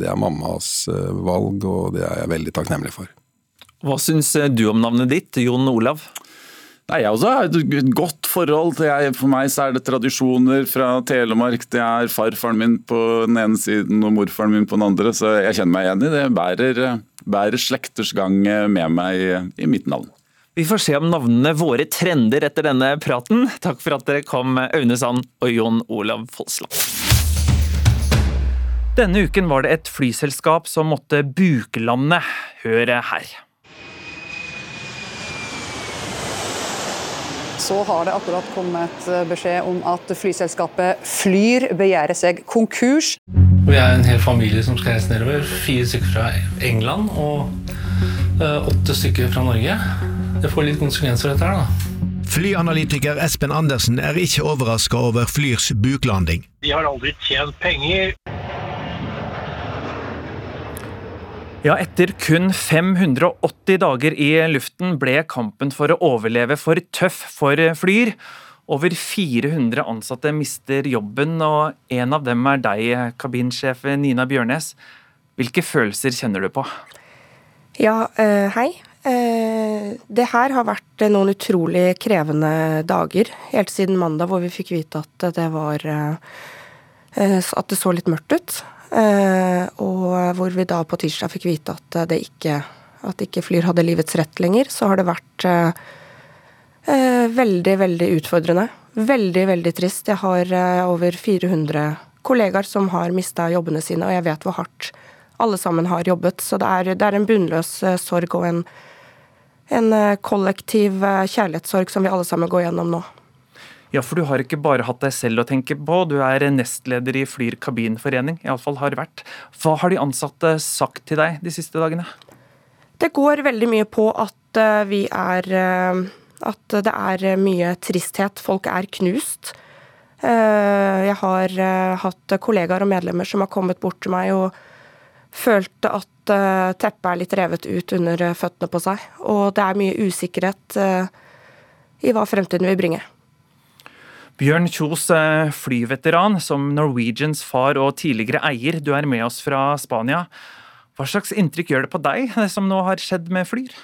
det er mammas valg, og det er jeg veldig takknemlig for. Hva syns du om navnet ditt, Jon Olav? Nei, Jeg også har et godt forhold til jeg, For meg så er det tradisjoner fra Telemark. Det er farfaren min på den ene siden og morfaren min på den andre, så jeg kjenner meg igjen i det. Jeg bærer, bærer slekters gang med meg i, i mitt navn. Vi får se om navnene våre trender etter denne praten. Takk for at dere kom, Aune Sand og Jon Olav Folsland. Denne uken var det et flyselskap som måtte buklande. Hør her. Så har det akkurat kommet beskjed om at flyselskapet Flyr begjærer seg konkurs. Vi er en hel familie som skal reise nedover. Fire stykker fra England og åtte stykker fra Norge. Det får litt konsekvenser, dette her, da. Flyanalytiker Espen Andersen er ikke overraska over Flyrs buklanding. De har aldri tjent penger. Ja, etter kun 580 dager i luften ble kampen for å overleve for tøff for Flyr. Over 400 ansatte mister jobben, og en av dem er deg, kabinsjef Nina Bjørnes. Hvilke følelser kjenner du på? Ja, hei. Eh, det her har vært noen utrolig krevende dager, helt siden mandag hvor vi fikk vite at det var At det så litt mørkt ut. Og hvor vi da på tirsdag fikk vite at det ikke at ikke Flyr hadde livets rett lenger, så har det vært veldig, veldig utfordrende. Veldig, veldig trist. Jeg har over 400 kollegaer som har mista jobbene sine, og jeg vet hvor hardt alle sammen har jobbet. Så det er, det er en bunnløs sorg og en en eh, kollektiv eh, kjærlighetssorg som vi alle sammen går gjennom nå. Ja, for du har ikke bare hatt deg selv å tenke på, du er nestleder i Flyr kabinforening, iallfall har vært. Hva har de ansatte sagt til deg de siste dagene? Det går veldig mye på at eh, vi er At det er mye tristhet. Folk er knust. Jeg har hatt kollegaer og medlemmer som har kommet bort til meg og følte at uh, teppet er litt revet ut under uh, føttene på seg. Og det er mye usikkerhet uh, i hva fremtiden vil bringe. Bjørn Kjos, flyveteran, som Norwegians far og tidligere eier, du er med oss fra Spania. Hva slags inntrykk gjør det på deg, det som nå har skjedd med Flyr?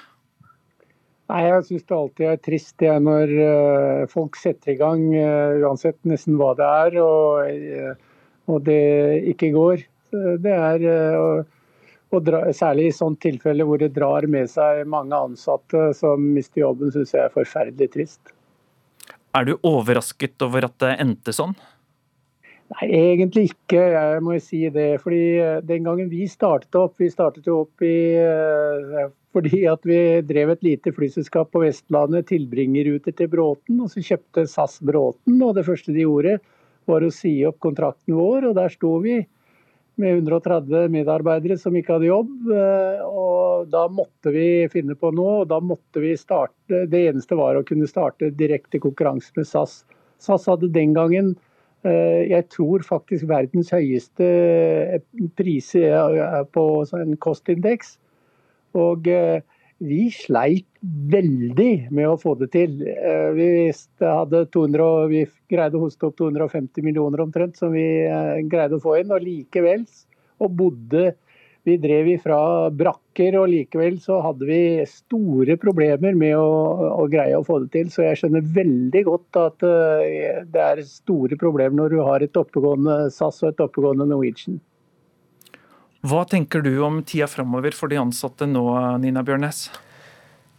Nei, Jeg syns det alltid er trist det når folk setter i gang, uansett nesten hva det er, og, og det ikke går. Det er og, og dra, Særlig i sånt tilfelle hvor det drar med seg mange ansatte som mister jobben, syns jeg er forferdelig trist. Er du overrasket over at det endte sånn? Nei, egentlig ikke, jeg må si det. Fordi eh, Den gangen vi startet opp, vi startet jo opp i, eh, fordi at vi drev et lite flyselskap på Vestlandet, tilbringerruter til Bråten. og Så kjøpte SAS Bråten, og det første de gjorde var å si opp kontrakten vår. og Der sto vi med 130 medarbeidere som ikke hadde jobb. Eh, og da måtte vi finne på noe, og da måtte vi starte Det eneste var å kunne starte direkte konkurranse med SAS. SAS hadde den gangen eh, jeg tror faktisk verdens høyeste eh, priser på en kostindeks. Og vi sleit veldig med å få det til. Vi, vi, 200, vi greide å hoste opp 250 millioner omtrent, som vi eh, greide å få inn. Og likevel, og bodde Vi drev ifra brakker, og likevel så hadde vi store problemer med å, å greie å få det til. Så jeg skjønner veldig godt at eh, det er store problemer når du har et oppegående SAS og et oppegående Norwegian. Hva tenker du om tida framover for de ansatte nå, Nina Bjørnes?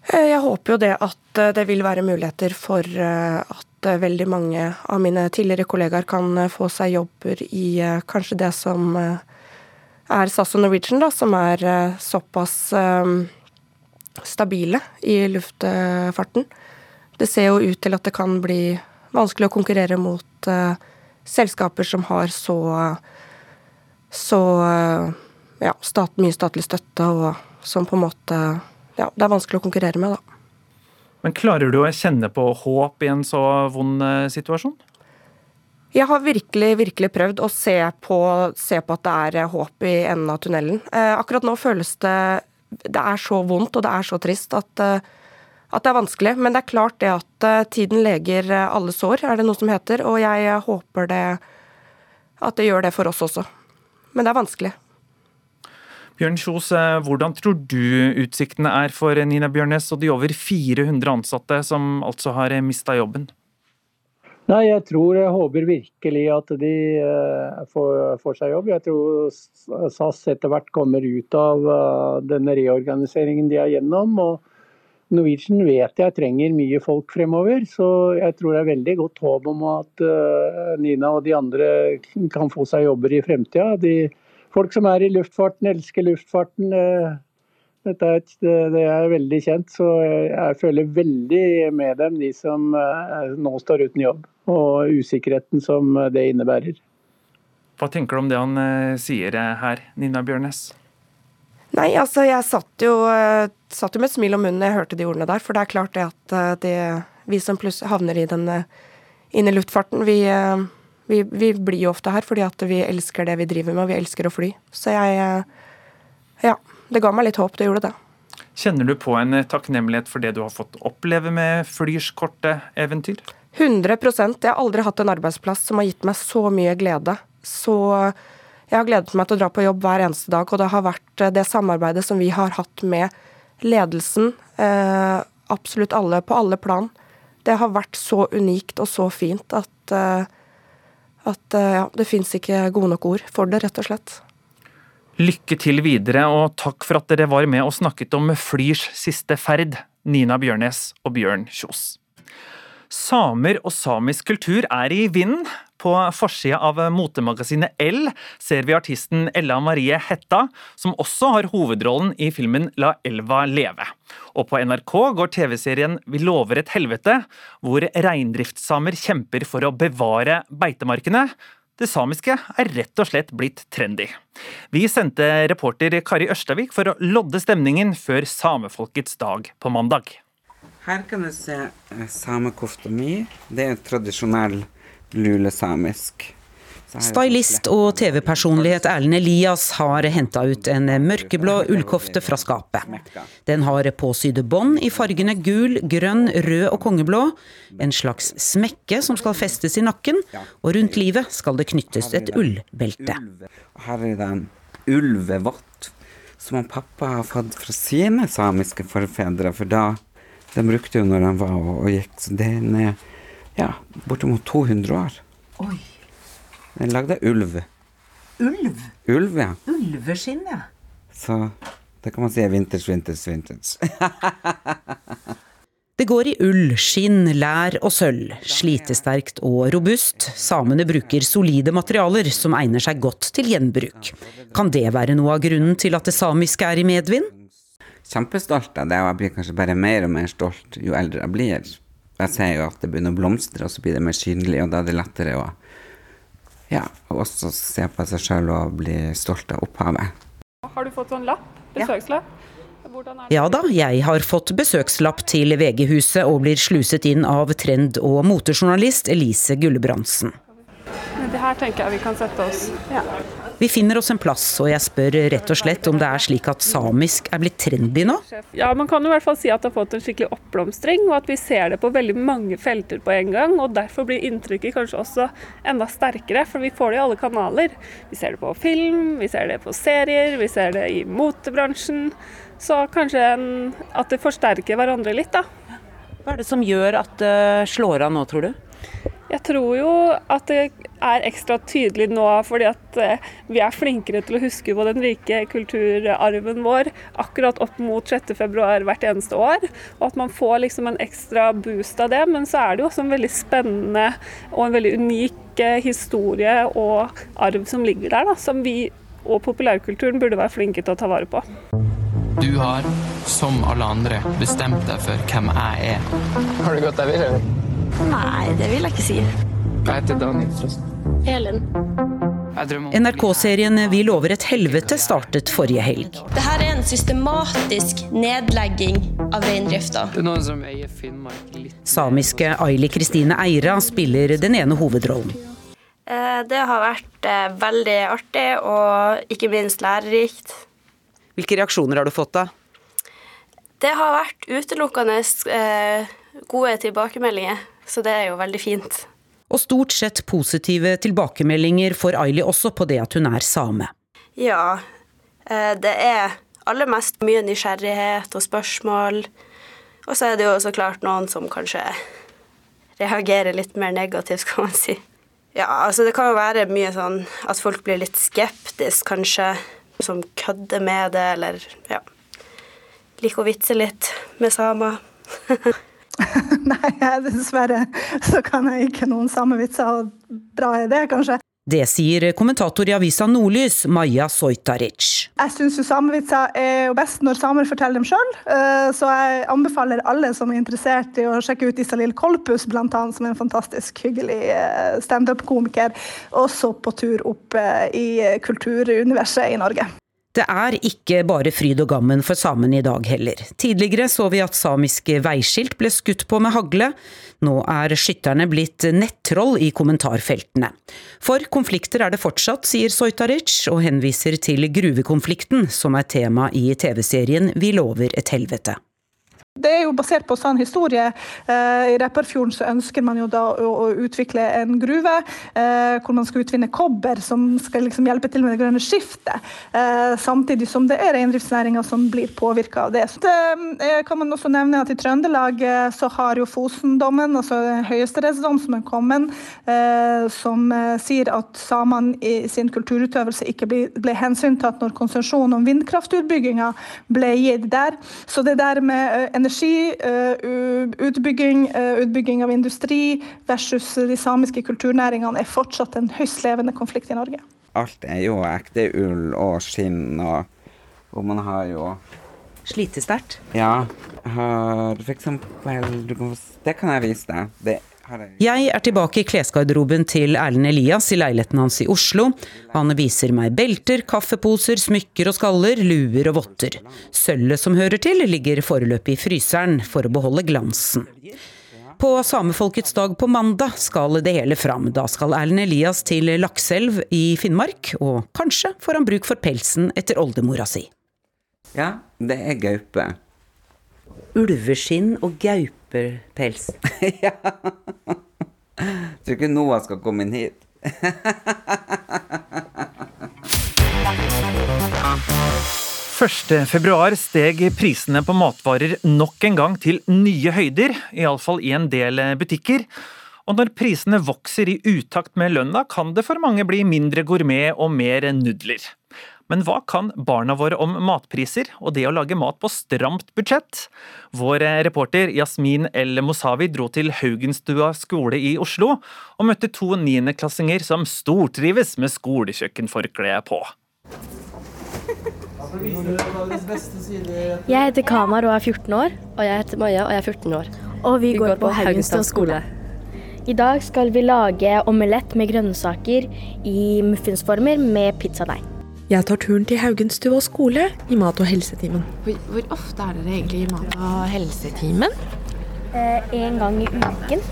Eh, jeg håper jo det at eh, det vil være muligheter for eh, at veldig mange av mine tidligere kollegaer kan få seg jobber i kanskje det som er SAS og Norwegian, da, som er såpass stabile i luftfarten. Det ser jo ut til at det kan bli vanskelig å konkurrere mot selskaper som har så så ja, stat, mye statlig støtte, og som på en måte ja, det er vanskelig å konkurrere med, da. Men klarer du å kjenne på håp i en så vond eh, situasjon? Jeg har virkelig virkelig prøvd å se på, se på at det er eh, håp i enden av tunnelen. Eh, akkurat nå føles det Det er så vondt og det er så trist at, at det er vanskelig. Men det er klart det at tiden leger alle sår, er det noe som heter. Og jeg håper det at det gjør det for oss også. Men det er vanskelig. Bjørn Kjos, eh, hvordan tror du utsiktene er for Nina Bjørnes og de over 400 ansatte som altså har eh, mista jobben? Nei, Jeg tror, jeg håper virkelig at de uh, får, får, seg jobb. Jeg tror SAS etter hvert kommer ut av uh, denne reorganiseringen de er gjennom. og Norwegian vet jeg trenger mye folk fremover, så jeg tror det er veldig godt håp om at uh, Nina og de andre kan få seg jobber i fremtida. Folk som er i luftfarten, elsker luftfarten. Eh, dette er, et, det er veldig kjent, så jeg føler veldig med dem, de som eh, nå står uten jobb. Og usikkerheten som det innebærer. Hva tenker du om det han eh, sier her, Nina Bjørnes? Nei, altså jeg satt jo, satt jo med et smil om munnen da jeg hørte de ordene der. For det er klart det at det, vi som plutselig havner i den inn i luftfarten, vi vi, vi, blir jo ofte her fordi at vi elsker det vi driver med, og vi elsker å fly. Så jeg eh, Ja. Det ga meg litt håp, det gjorde det. Kjenner du på en takknemlighet for det du har fått oppleve med Flyrs korte eventyr? 100 Jeg har aldri hatt en arbeidsplass som har gitt meg så mye glede. Så jeg har gledet meg til å dra på jobb hver eneste dag, og det har vært eh, det samarbeidet som vi har hatt med ledelsen, Eh, absolutt alle, på alle plan. Det har vært så unikt og så fint at, eh, at eh, ja, det fins ikke gode nok ord for det, rett og slett. Lykke til videre, og takk for at dere var med og snakket om Flyrs siste ferd, Nina Bjørnes og Bjørn Kjos. Samer og samisk kultur er i vinden. På forsida av motemagasinet L ser vi artisten Ella Marie Hetta, som også har hovedrollen i filmen La elva leve. Og på NRK går TV-serien Vi lover et helvete, hvor reindriftssamer kjemper for å bevare beitemarkene. Det samiske er rett og slett blitt trendy. Vi sendte reporter Kari Ørstavik for å lodde stemningen før samefolkets dag på mandag. Her kan du se eh, samekofta mi. Det er en tradisjonell lulesamisk. Stylist og TV-personlighet Erlend Elias har henta ut en mørkeblå ullkofte fra skapet. Den har påsydde bånd i fargene gul, grønn, rød og kongeblå. En slags smekke som skal festes i nakken, og rundt livet skal det knyttes et ullbelte. Her er det en ulvevott som pappa har fått fra sine samiske forfedre. For da den brukte jo når han var og, og gikk. Så den er ja, bortimot 200 år. Oi. Den lagde ulv. Ulv? Ulv, ja. Ulveskinn, ja. Så det kan man si er vinters, vinters, vinters. Det går i ull, skinn, lær og sølv. Slitesterkt og robust. Samene bruker solide materialer som egner seg godt til gjenbruk. Kan det være noe av grunnen til at det samiske er i medvind? Kjempestolt av det, og jeg blir kanskje bare mer og mer stolt jo eldre jeg blir. Jeg ser jo at det begynner å blomstre, og så blir det mer synlig, og da er det lettere å ja, også se på seg sjøl og bli stolt av opphavet. Har du fått sånn lapp? Besøkslapp? Ja da, jeg har fått besøkslapp til VG-huset og blir sluset inn av trend- og motejournalist Elise Gulbrandsen. Det her tenker jeg vi kan sette oss. Ja. Vi finner oss en plass, og jeg spør rett og slett om det er slik at samisk er blitt trendy nå? Ja, man kan i hvert fall si at det har fått en skikkelig oppblomstring, og at vi ser det på veldig mange felter på en gang. og Derfor blir inntrykket kanskje også enda sterkere, for vi får det i alle kanaler. Vi ser det på film, vi ser det på serier, vi ser det i motebransjen. Så kanskje en, at det forsterker hverandre litt, da. Hva er det som gjør at det slår av nå, tror du? Jeg tror jo at det er ekstra tydelig nå fordi at eh, vi er flinkere til å huske på den rike kulturarven vår akkurat opp mot 6.2 hvert eneste år. Og at man får liksom en ekstra boost av det. Men så er det jo også en veldig spennende og en veldig unik eh, historie og arv som ligger der, da, som vi og populærkulturen burde være flinke til å ta vare på. Du har, som alle andre, bestemt deg for hvem jeg er. Har du gått deg vill? Nei, det vil jeg ikke si. Jeg heter Daniel, forresten. Helen. NRK-serien Vi lover et helvete startet forrige helg. Dette er en systematisk nedlegging av reindrifta. Samiske Aili Kristine Eira spiller den ene hovedrollen. Eh, det har vært eh, veldig artig og ikke minst lærerikt. Hvilke reaksjoner har du fått da? Det har vært utelukkende eh, gode tilbakemeldinger, så det er jo veldig fint. Og stort sett positive tilbakemeldinger får Aili også på det at hun er same. Ja, det er aller mest mye nysgjerrighet og spørsmål. Og så er det jo så klart noen som kanskje reagerer litt mer negativt, kan man si. Ja, altså det kan jo være mye sånn at folk blir litt skeptisk, kanskje. Som kødder med det, eller ja Liker å vitse litt med samer. Nei, dessverre så kan jeg ikke noen samevitser, og bra er det, kanskje. Det sier kommentator i avisa Nordlys, Maja Sojtaric. Jeg syns samevitser er jo best når samer forteller dem sjøl, så jeg anbefaler alle som er interessert i å sjekke ut Isalill Kolpus, annet, som er en fantastisk hyggelig standup-komiker, også på tur opp i kulturuniverset i Norge. Det er ikke bare fryd og gammen for samene i dag heller. Tidligere så vi at samiske veiskilt ble skutt på med hagle. Nå er skytterne blitt nettroll i kommentarfeltene. For konflikter er det fortsatt, sier Sojtaric, og henviser til gruvekonflikten, som er tema i TV-serien Vi lover et helvete. Det er jo basert på sann historie. Eh, I Repparfjorden så ønsker man jo da å, utvikle en gruve eh, hvor man skal utvinne kobber, som skal liksom hjelpe til med det grønne skiftet. Eh, samtidig som det er reindriftsnæringa som blir påvirka av det. Så det kan man også nevne at I Trøndelag så har jo Fosen-dommen, altså høyesterettsdom som er kommet, som sier at samene i sin kulturutøvelse ikke ble, ble hensyntatt når konsesjon om vindkraftutbygginga ble gitt der. Så det der med energi, eh, utbygging, eh, utbygging av industri versus de samiske kulturnæringene er fortsatt en høyst levende konflikt i Norge. Alt er jo ekte ull og skinn, og, og man har jo Slite sterkt? Ja. Har for eksempel Det kan jeg vise deg. Det jeg er tilbake i klesgarderoben til Erlend Elias i leiligheten hans i Oslo. Han viser meg belter, kaffeposer, smykker og skaller, luer og votter. Sølvet som hører til, ligger foreløpig i fryseren for å beholde glansen. På Samefolkets dag på mandag skal det hele fram. Da skal Erlend Elias til Lakselv i Finnmark, og kanskje får han bruk for pelsen etter oldemora si. Ja, det er gaupe. Ulveskinn og gaupepels. ja. Tror ikke Noah skal komme inn hit. Første februar steg prisene på matvarer nok en gang til nye høyder, iallfall i en del butikker. Og når prisene vokser i utakt med lønna, kan det for mange bli mindre gourmet og mer nudler. Men hva kan barna våre om matpriser og det å lage mat på stramt budsjett? Vår reporter Yasmin El Mosavi dro til Haugenstua skole i Oslo og møtte to niendeklassinger som stortrives med skolekjøkkenforkleet på. Jeg heter Kamar og er 14 år. Og jeg heter Maja og jeg er 14 år. Og vi, vi går, går, på Haugenstua skole. I dag skal vi lage omelett med grønnsaker i muffinsformer med pizzadeig. Jeg tar turen til Haugenstua skole i mat- og helsetimen. Hvor, hvor, ofte er dere egentlig i mat- og helsetimen? Eh, en gang i uken.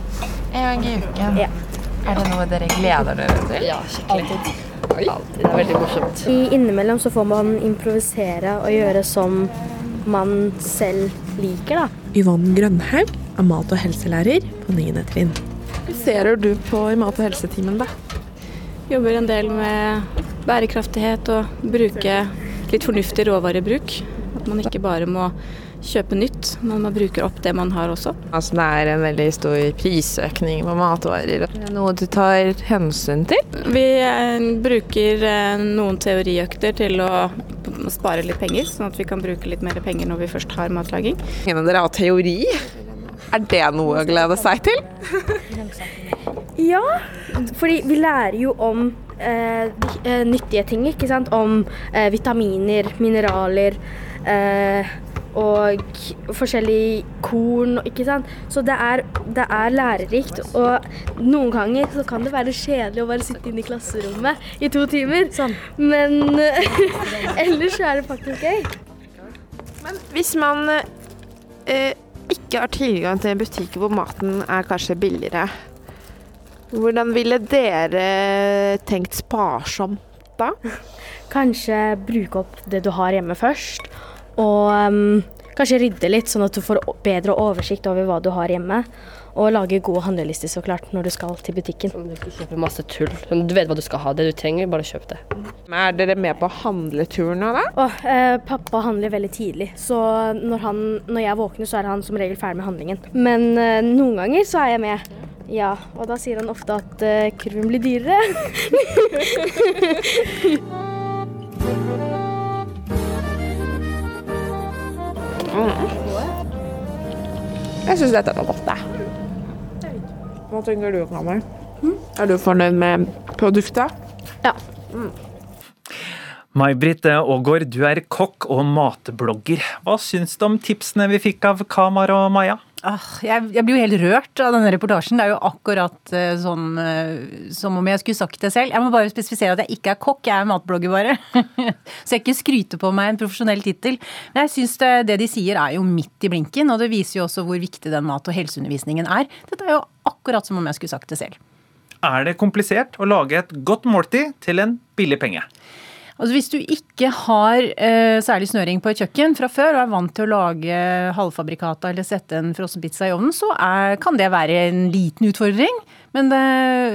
En gang i uken? Ja. Er det noe dere gleder dere til? Ja, skikkelig. Alltid. Alltid. Det er veldig morsomt. I innimellom så får man improvisere og gjøre som man selv liker, da. Yvonne Grønhaug er mat- og helselærer på 9. trinn. Hva ser du på i mat- og helsetimen, da? Jobber en del med bærekraftighet og bruke litt fornuftig råvarebruk. At man ikke bare må kjøpe nytt, men man bruker opp det man har også. Altså det er en veldig stor prisøkning på matvarer. Noe du tar hensyn til? Vi eh, bruker eh, noen teoriøkter til å spare litt penger, sånn at vi kan bruke litt mer penger når vi først har matlaging. En av dere har teori. Er det noe å glede seg til? Ja, fordi vi lærer jo om eh, eh, nyttige ting, ikke sant. Om eh, vitaminer, mineraler eh, og forskjellig korn, ikke sant. Så det er, det er, lærerikt. Og noen ganger så kan det være kjedelig å bare sitte inne i klasserommet i to timer. Sånn. Men ellers er det faktisk gøy. Men hvis man eh, ikke har tilgang til en butikk hvor maten er kanskje billigere, hvordan ville dere tenkt sparsomt da? Kanskje bruke opp det du har hjemme først. Og um, kanskje rydde litt, sånn at du får bedre oversikt over hva du har hjemme. Og lage gode handlelister så klart når du skal til butikken. Du ikke kjøper masse tull. Du vet hva du skal ha. Det du trenger, bare kjøp det. Er dere med på handleturen da? Oh, eh, pappa handler veldig tidlig. Så når, han, når jeg våkner, så er han som regel ferdig med handlingen. Men eh, noen ganger så er jeg med. Ja, og da sier han ofte at eh, kurven blir dyrere. mm. Jeg syns dette var godt, jeg. Hva tenker du, Kammer? Mm? Er du fornøyd med produktet? Ja. Mm. May-Britt Aagaard, du er kokk og matblogger. Hva syns du om tipsene vi fikk av Kamar og Maja? Ah, jeg, jeg, blir jo helt rørt av denne reportasjen. Det er jo akkurat uh, sånn uh, som om jeg skulle sagt det selv. Jeg må bare spesifisere at jeg ikke er kokk, jeg er matblogger bare. Så jeg ikke skryter på meg en profesjonell tittel. Men jeg syns det, det, de sier er jo midt i blinken, og det viser jo også hvor viktig den mat- og helseundervisningen er. Dette er jo akkurat som om jeg skulle sagt det selv. Er det komplisert å lage et godt måltid til en billig penge? Altså Hvis du ikke har eh, særlig snøring på et kjøkken fra før og er vant til å lage halvfabrikata eller sette en frossenpizza i ovnen, så er, kan det være en liten utfordring. Men det,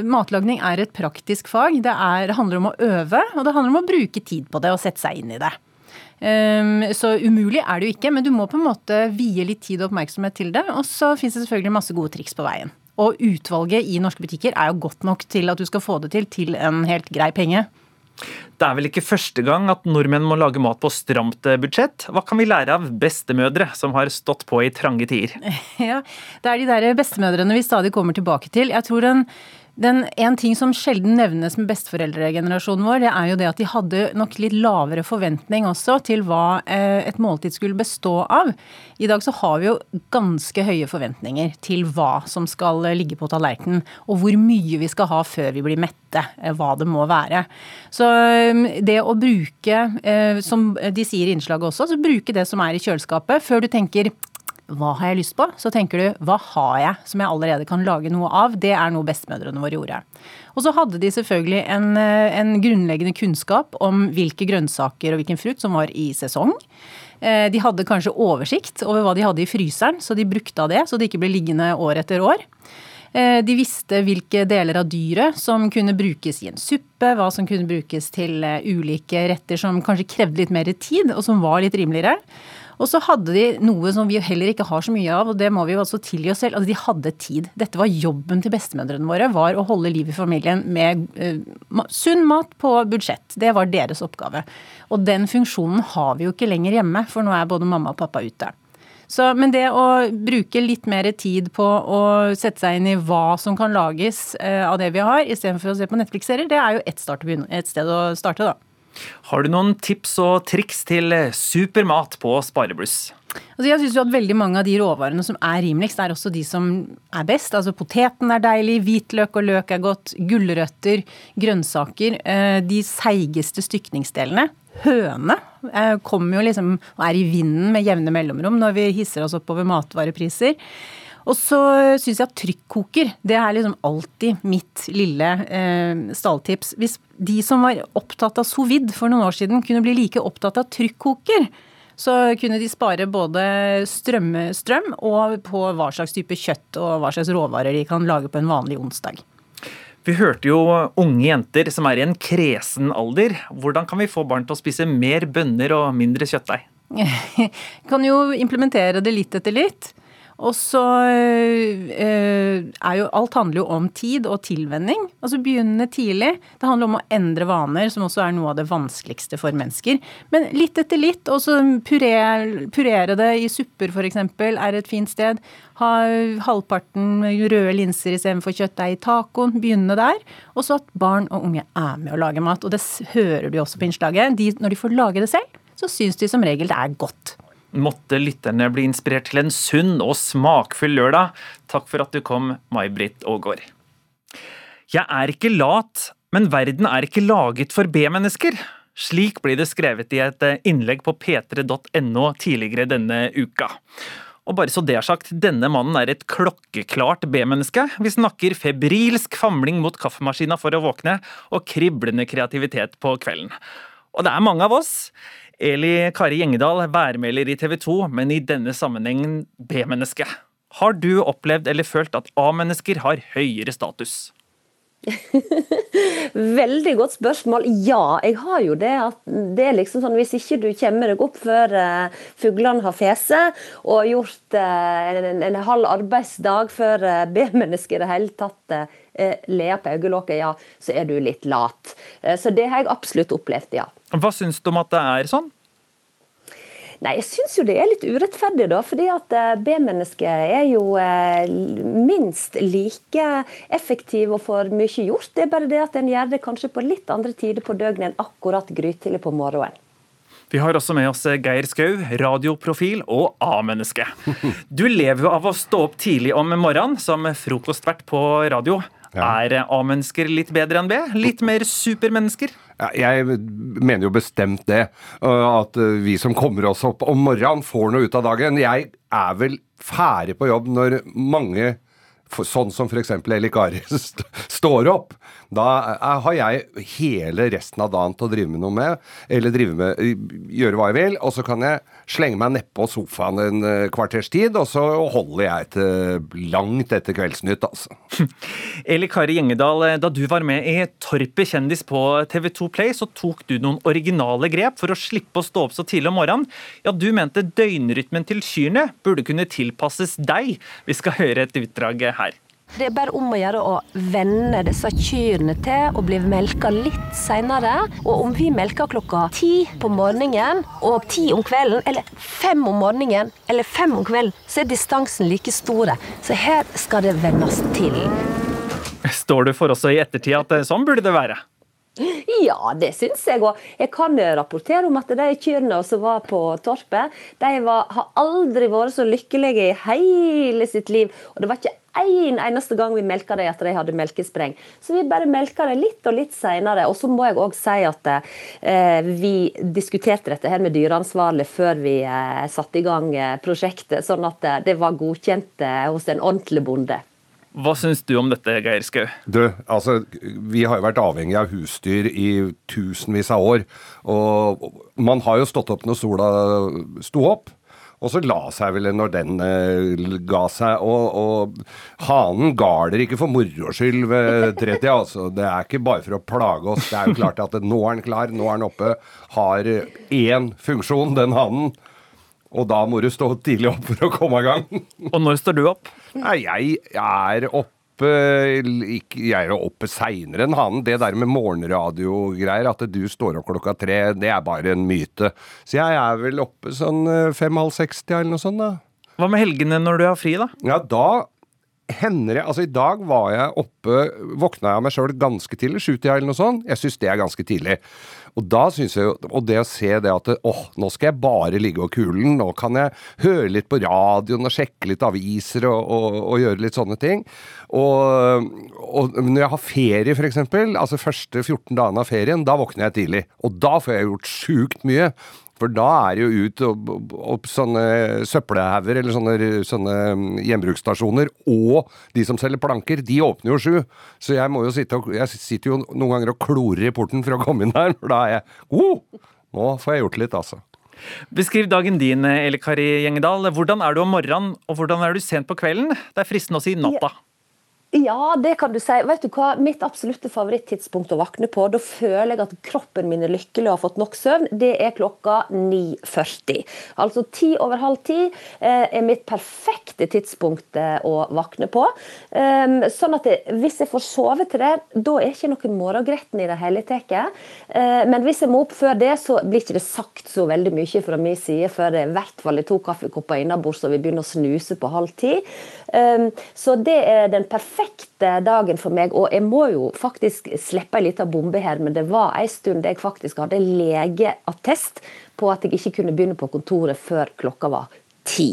matlagning er et praktisk fag. Det, er, det handler om å øve, og det handler om å bruke tid på det og sette seg inn i det. Um, så umulig er det jo ikke, men du må på en måte vie litt tid og oppmerksomhet til det. Og så fins det selvfølgelig masse gode triks på veien. Og utvalget i norske butikker er jo godt nok til at du skal få det til til en helt grei penge. Det er vel ikke første gang at nordmenn må lage mat på stramt eh, budsjett. Hva kan vi lære av bestemødre som har stått på i trange tider? Ja, Det er de der bestemødrene vi stadig kommer tilbake til. Jeg tror den den, en ting som sjelden nevnes med besteforeldregenerasjonen vår, det er jo det at de hadde nok litt lavere forventning også til hva eh, et måltid skulle bestå av. I dag så har vi jo ganske høye forventninger til hva som skal ligge på tallerkenen, og hvor mye vi skal ha før vi blir mette, eh, hva det må være. Så eh, det å bruke, som de sier i innslaget også, så bruke det som er i kjøleskapet, før du tenker hva har jeg lyst på? Så tenker du hva har jeg som jeg allerede kan lage noe av? Det er noe bestemødrene våre gjorde. Og så hadde de selvfølgelig en, eh, en, grunnleggende kunnskap om hvilke grønnsaker og hvilken frukt som var i sesong. Eh, de hadde kanskje oversikt over hva de hadde i fryseren, så de brukte av det, så det ikke ble liggende år etter år. Eh, de visste hvilke deler av dyret som kunne brukes i en suppe, hva som kunne brukes til ulike retter som kanskje krevde litt mer tid, og som var litt rimeligere. Og så hadde de noe som vi heller ikke har så mye av, og det må vi jo også tilgi oss selv. Altså, de hadde tid. Dette var jobben til bestemødrene våre, var å holde liv i familien med uh, sunn mat på budsjett. Det var deres oppgave. Og den funksjonen har vi jo ikke lenger hjemme, for nå er både mamma og pappa ute. Så, men det å bruke litt mer tid på å sette seg inn i hva som kan lages uh, av det vi har, istedenfor å se på Netflix-serier, det er jo ett, et sted å starte, da. Har du noen tips og triks til supermat på sparebluss? Altså jeg synes jo at veldig mange av de råvarene som er rimeligst, er også de som er best. Altså Poteten er deilig, hvitløk og løk er godt, gulrøtter, grønnsaker. Eh, de seigeste stykningsdelene. Høne eh, kommer jo liksom og er i vinden med jevne mellomrom når vi hisser oss opp over matvarepriser. Og så syns jeg at trykkoker, det er liksom alltid mitt lille eh, stalltips. Hvis de som var opptatt av sous vide for noen år siden, kunne bli like opptatt av trykkoker, så kunne de spare både strøm, strøm og på hva slags type kjøtt og hva slags råvarer de kan lage på en vanlig onsdag. Vi hørte jo unge jenter som er i en kresen alder. Hvordan kan vi få barn til å spise mer bønner og mindre kjøttdeig? kan jo implementere det litt etter litt. Og så eh, er jo Alt handler jo om tid og tilvenning. Altså begynne tidlig. Det handler om å endre vaner, som også er noe av det vanskeligste for mennesker. Men litt etter litt. Og så purere, purere det i supper, f.eks., er et fint sted. Ha halvparten røde linser istedenfor kjøttdeig i tacoen. Begynne der. Og så at barn og unge er med å lage mat. Og det hører du også på innslaget. De, når de får lage det selv, så syns de som regel det er godt måtte lytterne bli inspirert til en sunn og smakfull lørdag. Takk for at du kom, May-Britt Aagaard. Jeg er ikke lat, men verden er ikke laget for B-mennesker. Slik blir det skrevet i et innlegg på p3.no tidligere denne uka. Og bare så det er sagt, denne mannen er et klokkeklart B-menneske. Vi snakker febrilsk famling mot kaffemaskina for å våkne, og kriblende kreativitet på kvelden. Og det er mange av oss. Eli Kari Gjengedal, værmelder i TV 2, men i denne sammenhengen B-menneske. Har du opplevd eller følt at A-mennesker har høyere status? Veldig godt spørsmål. Ja, jeg har jo det. det er liksom sånn, Hvis ikke du kommer deg opp før uh, fuglene har fese, og gjort uh, en, en, halv arbeidsdag før uh, B-mennesket i det hele tatt uh, ler på øyelokket, ja, så er du litt lat. så det har jeg absolutt opplevd, ja. Hva syns du om at det er sånn? Nei, jeg syns jo det er litt urettferdig, da. Fordi at eh, B-mennesket er jo eh, minst like effektiv og får mye gjort. Det er bare det at en gjør det kanskje på litt andre tider på døgnet enn akkurat grytidlig på morgenen. Vi har også med oss Geir Skau, radioprofil og A-menneske. Du lever jo av å stå opp tidlig om morgenen som frokostvert på radio. Ja. Er A-mennesker litt bedre enn B? Litt mer supermennesker? Jeg mener jo bestemt det. At øh, vi som kommer oss opp om morgenen, får noe ut av dagen. Jeg er vel ferdig på jobb når mange sånn som f.eks. Eli st står opp. Da er, har jeg hele resten av dagen til å drive med noe med, eller drive med, gjøre hva jeg vil, og så kan jeg slenge meg nedpå sofaen en eh, kvarters tid, og så holder jeg til langt etter Kveldsnytt, altså. Eli Kari Gjengedal, eh, da du var med i Torpet kjendis på TV2 Play, så tok du noen originale grep for å slippe å stå opp så tidlig om morgenen. Ja, du mente døgnrytmen til kyrne burde kunne tilpasses deg. Vi skal høre et utdrag her. Det er bare om å gjøre å venne disse kyrne til å bli melka litt seinere. Og om vi melker klokka ti på morgenen og ti om kvelden, eller fem om morgenen eller fem om kvelden, så er distansen like store. Så her skal det vennes til. Står du for også i ettertid at sånn burde det være? Ja, det syns jeg òg. Jeg kan rapportere om at de kyrne som var på Torpet, de var, har aldri vært så lykkelige i hele sitt liv. Og det var ikke en eneste gang vi melka dem at de hadde melkespreng. Så vi bare melka dem litt og litt seinere. Og så må jeg òg si at eh, vi diskuterte dette her med dyreansvarlig før vi eh, satte i gang eh, prosjektet, sånn at eh, det var godkjent eh, hos en ordentlig bonde. Hva syns du om dette, Geir Skau? Du, altså, vi har jo vært avhengig av husdyr i tusenvis av år. Og man har jo stått opp når sola sto opp. Og så la seg vel når den eh, ga seg. Og, og hanen galer ikke for moro skyld ved tretida, altså. Det er ikke bare for å plage oss. Det er jo klart at nå er den klar, nå er den oppe. Har én funksjon, den hanen. Og da må du stå tidlig opp for å komme i gang. og når står du opp? Nei, jeg er oppe jeg er oppe seinere enn hanen. Det der med morgenradio-greier, at du står opp klokka tre, det er bare en myte. Så jeg er vel oppe sånn fem-halv seks-tida eller noe sånt, da. Hva med helgene når du har fri, da? Ja, da hender jeg Altså, i dag var jeg oppe Våkna jeg meg sjøl ganske tidlig, sjutida eller noe sånt. Jeg syns det er ganske tidlig. Og da synes jeg jo, og det å se det at åh, nå skal jeg bare ligge og kulen, nå kan jeg høre litt på radioen og sjekke litt aviser og, og, og gjøre litt sånne ting. Og, og når jeg har ferie, f.eks., altså første 14 dagene av ferien, da våkner jeg tidlig. Og da får jeg gjort sjukt mye. For da er det jo ut opp, opp sånne søppelhauger eller sånne, sånne, gjenbruksstasjoner, og de som selger planker, de åpner jo sju. Så jeg må jo sitte og, jeg sitter jo noen ganger og klorer i porten for å komme inn der, for da er jeg oh, Nå får jeg gjort litt, altså. Beskriv dagen din, Eli Kari Gjengedal. Hvordan er du om morgenen, og hvordan er du sent på kvelden? Det er fristende å si natta. Ja. Ja, det kan du si. Vet du hva? Mitt absolutte favorittidspunkt å våkne på, da føler jeg at kroppen min er lykkelig og har fått nok søvn, det er klokka 9.40. Altså ti over halv ti eh, er mitt perfekte tidspunkt eh, å våkne på. Um, sånn at hvis jeg får sove til det, da er ikke noe morgengretten i det hele tatt. Uh, men hvis jeg må opp før det, så blir ikke det sagt så veldig mye fra min side før det i hvert fall er to kaffekopper innabords og vi begynner å snuse på halv ti. Um, så det er den perfekte dagen for meg. Og jeg må jo faktisk slippe ei lita bombe her, men det var ei stund jeg faktisk hadde legeattest på at jeg ikke kunne begynne på kontoret før klokka var ti.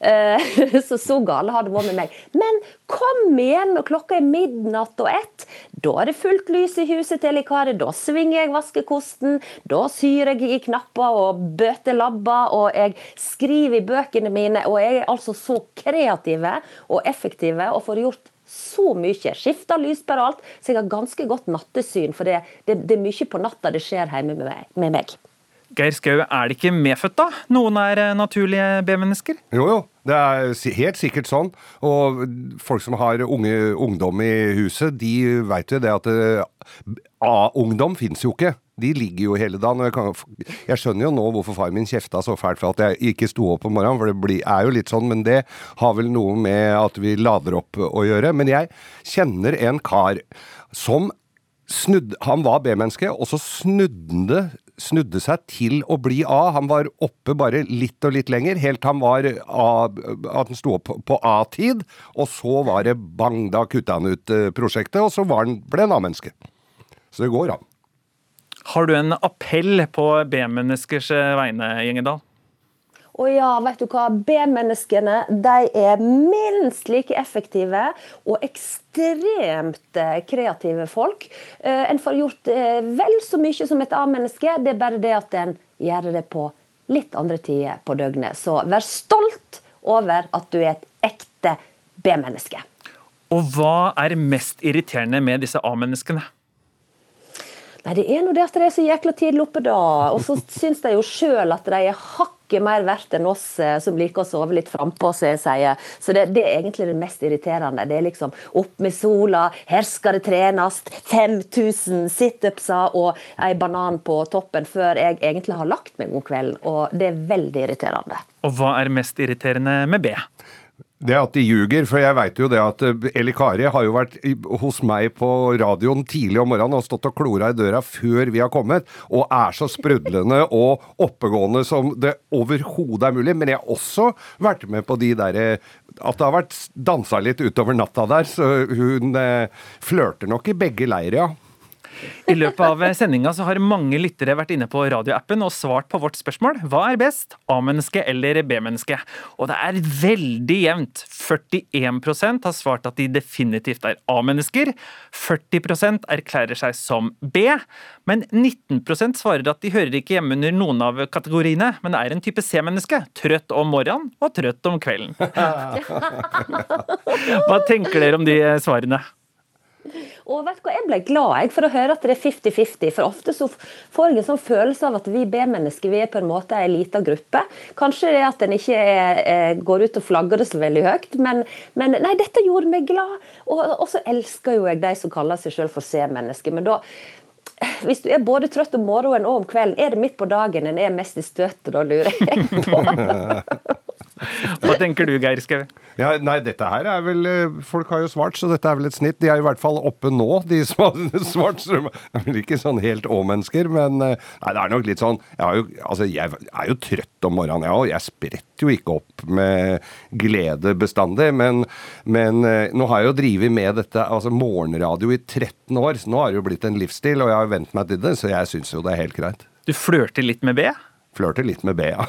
Eh, så så gale har det vært med meg. Men kom igjen klokka er midnatt og ett. Da er det fullt lys i huset til likaret, Da svinger jeg vaskekosten. Da syr jeg i knapper og bøter labber, og jeg skriver i bøkene mine. Og jeg er altså så kreative og effektive og får gjort så mye. Skifter lyspære og alt. Så jeg har ganske godt nattesyn, for det, det, det er mye på natta det skjer hjemme med meg. Geir Skau, er det ikke medfødt, da? Noen er eh, naturlige B-mennesker? Jo, jo. Det er helt sikkert sånn. Og folk som har unge, ungdom i huset, de veit jo det at eh, A-ungdom fins jo ikke. De ligger jo hele dagen. jeg, kan, jeg, skjønner jo nå hvorfor far min kjefta så fælt for at jeg ikke sto opp om morgenen, for det blir, er jo litt sånn, men det har vel noe med at vi lader opp å gjøre. Men jeg kjenner en kar som snudd, Han var B-menneske, og så snudde snudde seg til å bli A. Han var oppe bare litt og litt lenger, helt han var A, at han sto opp på A-tid. Og så var det bang, da kutta han ut eh, prosjektet, og så han, ble han A-menneske. Så det går an. Har du en appell på B-menneskers eh, vegne, Gjengedal? Og ja, vet du hva? B-menneskene de er minst like effektive og ekstremt eh, kreative folk. Eh, en får gjort eh, vel så mye som et A-menneske, det er bare det at en gjør det på litt andre tider på døgnet. Så vær stolt over at du er et ekte B-menneske. Og hva er mest irriterende med disse A-menneskene? Nei, Det er nå det at de er så jækla tidlig oppe, da. Og så syns de jo sjøl at de er hakket mer verdt enn oss eh, som liker å sove litt frampå, som jeg sier. Så det, det, er egentlig det mest irriterende. Det er liksom opp med sola, her skal det trenes, 5000 situpser og ei banan på toppen før jeg egentlig har lagt meg om kvelden. Og det er veldig irriterende. Og hva er mest irriterende med B? Det at de ljuger, for jeg veit jo det at eh, Eli Kari har jo vært hos meg på radioen tidlig om morgenen og stått og klora i døra før vi har kommet, og er så sprudlende og oppegående som det overhodet er mulig. Men jeg har også vært med på de derre At det har vært dansa litt utover natta der, så hun eh, flørter nok i begge leirer, ja. I løpet av sendinga har mange lyttere vært inne på radioappen og svart på vårt spørsmål hva er best, A-menneske eller B-menneske? Og det er veldig jevnt. 41% har svart at de definitivt er A-mennesker. 40% erklærer seg som B. Men 19% svarer at de hører ikke hjemme under noen av kategoriene, men er en type C-menneske. Trøtt om morgenen og trøtt om kvelden. Hva tenker dere om de svarene? Og vet du hva, Jeg ble glad jeg, for å høre at det er 50-50. For ofte så får jeg en sånn følelse av at vi B-mennesker vi er på en måte en liten gruppe. Kanskje det at en ikke er, er, går ut og flagger det så veldig høyt, men, men nei, dette gjorde meg glad. Og, og så elsker jo jeg de som kaller seg selv for C-mennesker. Men da hvis du er både trøtt om morgenen og om kvelden, er det midt på dagen en er mest i støtet, da lurer jeg på. Hva tenker du, Geir Skau? Ja, nei, dette her er vel eh, Folk har jo svart, så dette er vel et snitt. De er i hvert fall oppe nå, de som har svart. Så de er vel ikke sånn helt Å-mennesker, men eh, nei, det er nok litt sånn Jeg, jo, altså, jeg er jo trøtt om morgenen, jeg òg. Jeg spretter jo ikke opp med glede bestandig. Men, men eh, nå har jeg jo drevet med dette, altså morgenradio i 13 år, så nå har det jo blitt en livsstil, og jeg har vent meg til det, så jeg syns jo det er helt greit. Du flørter litt med B? Flørter litt med B, ja.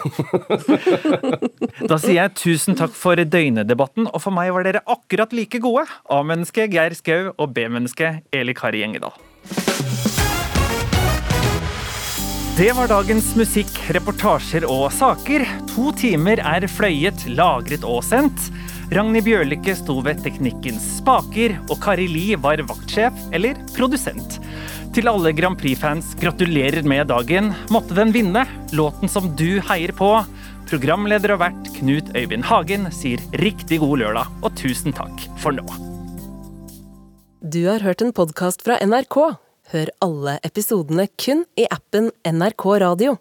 da sier jeg tusen takk for døgnedebatten, og for meg var dere akkurat like gode. A-menneske Geir Skau og B-menneske Eli Kari Gjengedal. Det var dagens musikk, reportasjer og saker. To timer er fløyet, lagret og sendt. Ragnhild Bjørlikke sto ved teknikkens spaker, og Kari Li var vaktsjef, eller produsent. Til alle Grand Prix-fans, gratulerer med dagen. Måtte den vinne, låten som du heier på. Programleder og vert Knut Øyvind Hagen sier riktig god lørdag, og tusen takk for nå. Du har hørt en podkast fra NRK. Hør alle episodene kun i appen NRK Radio.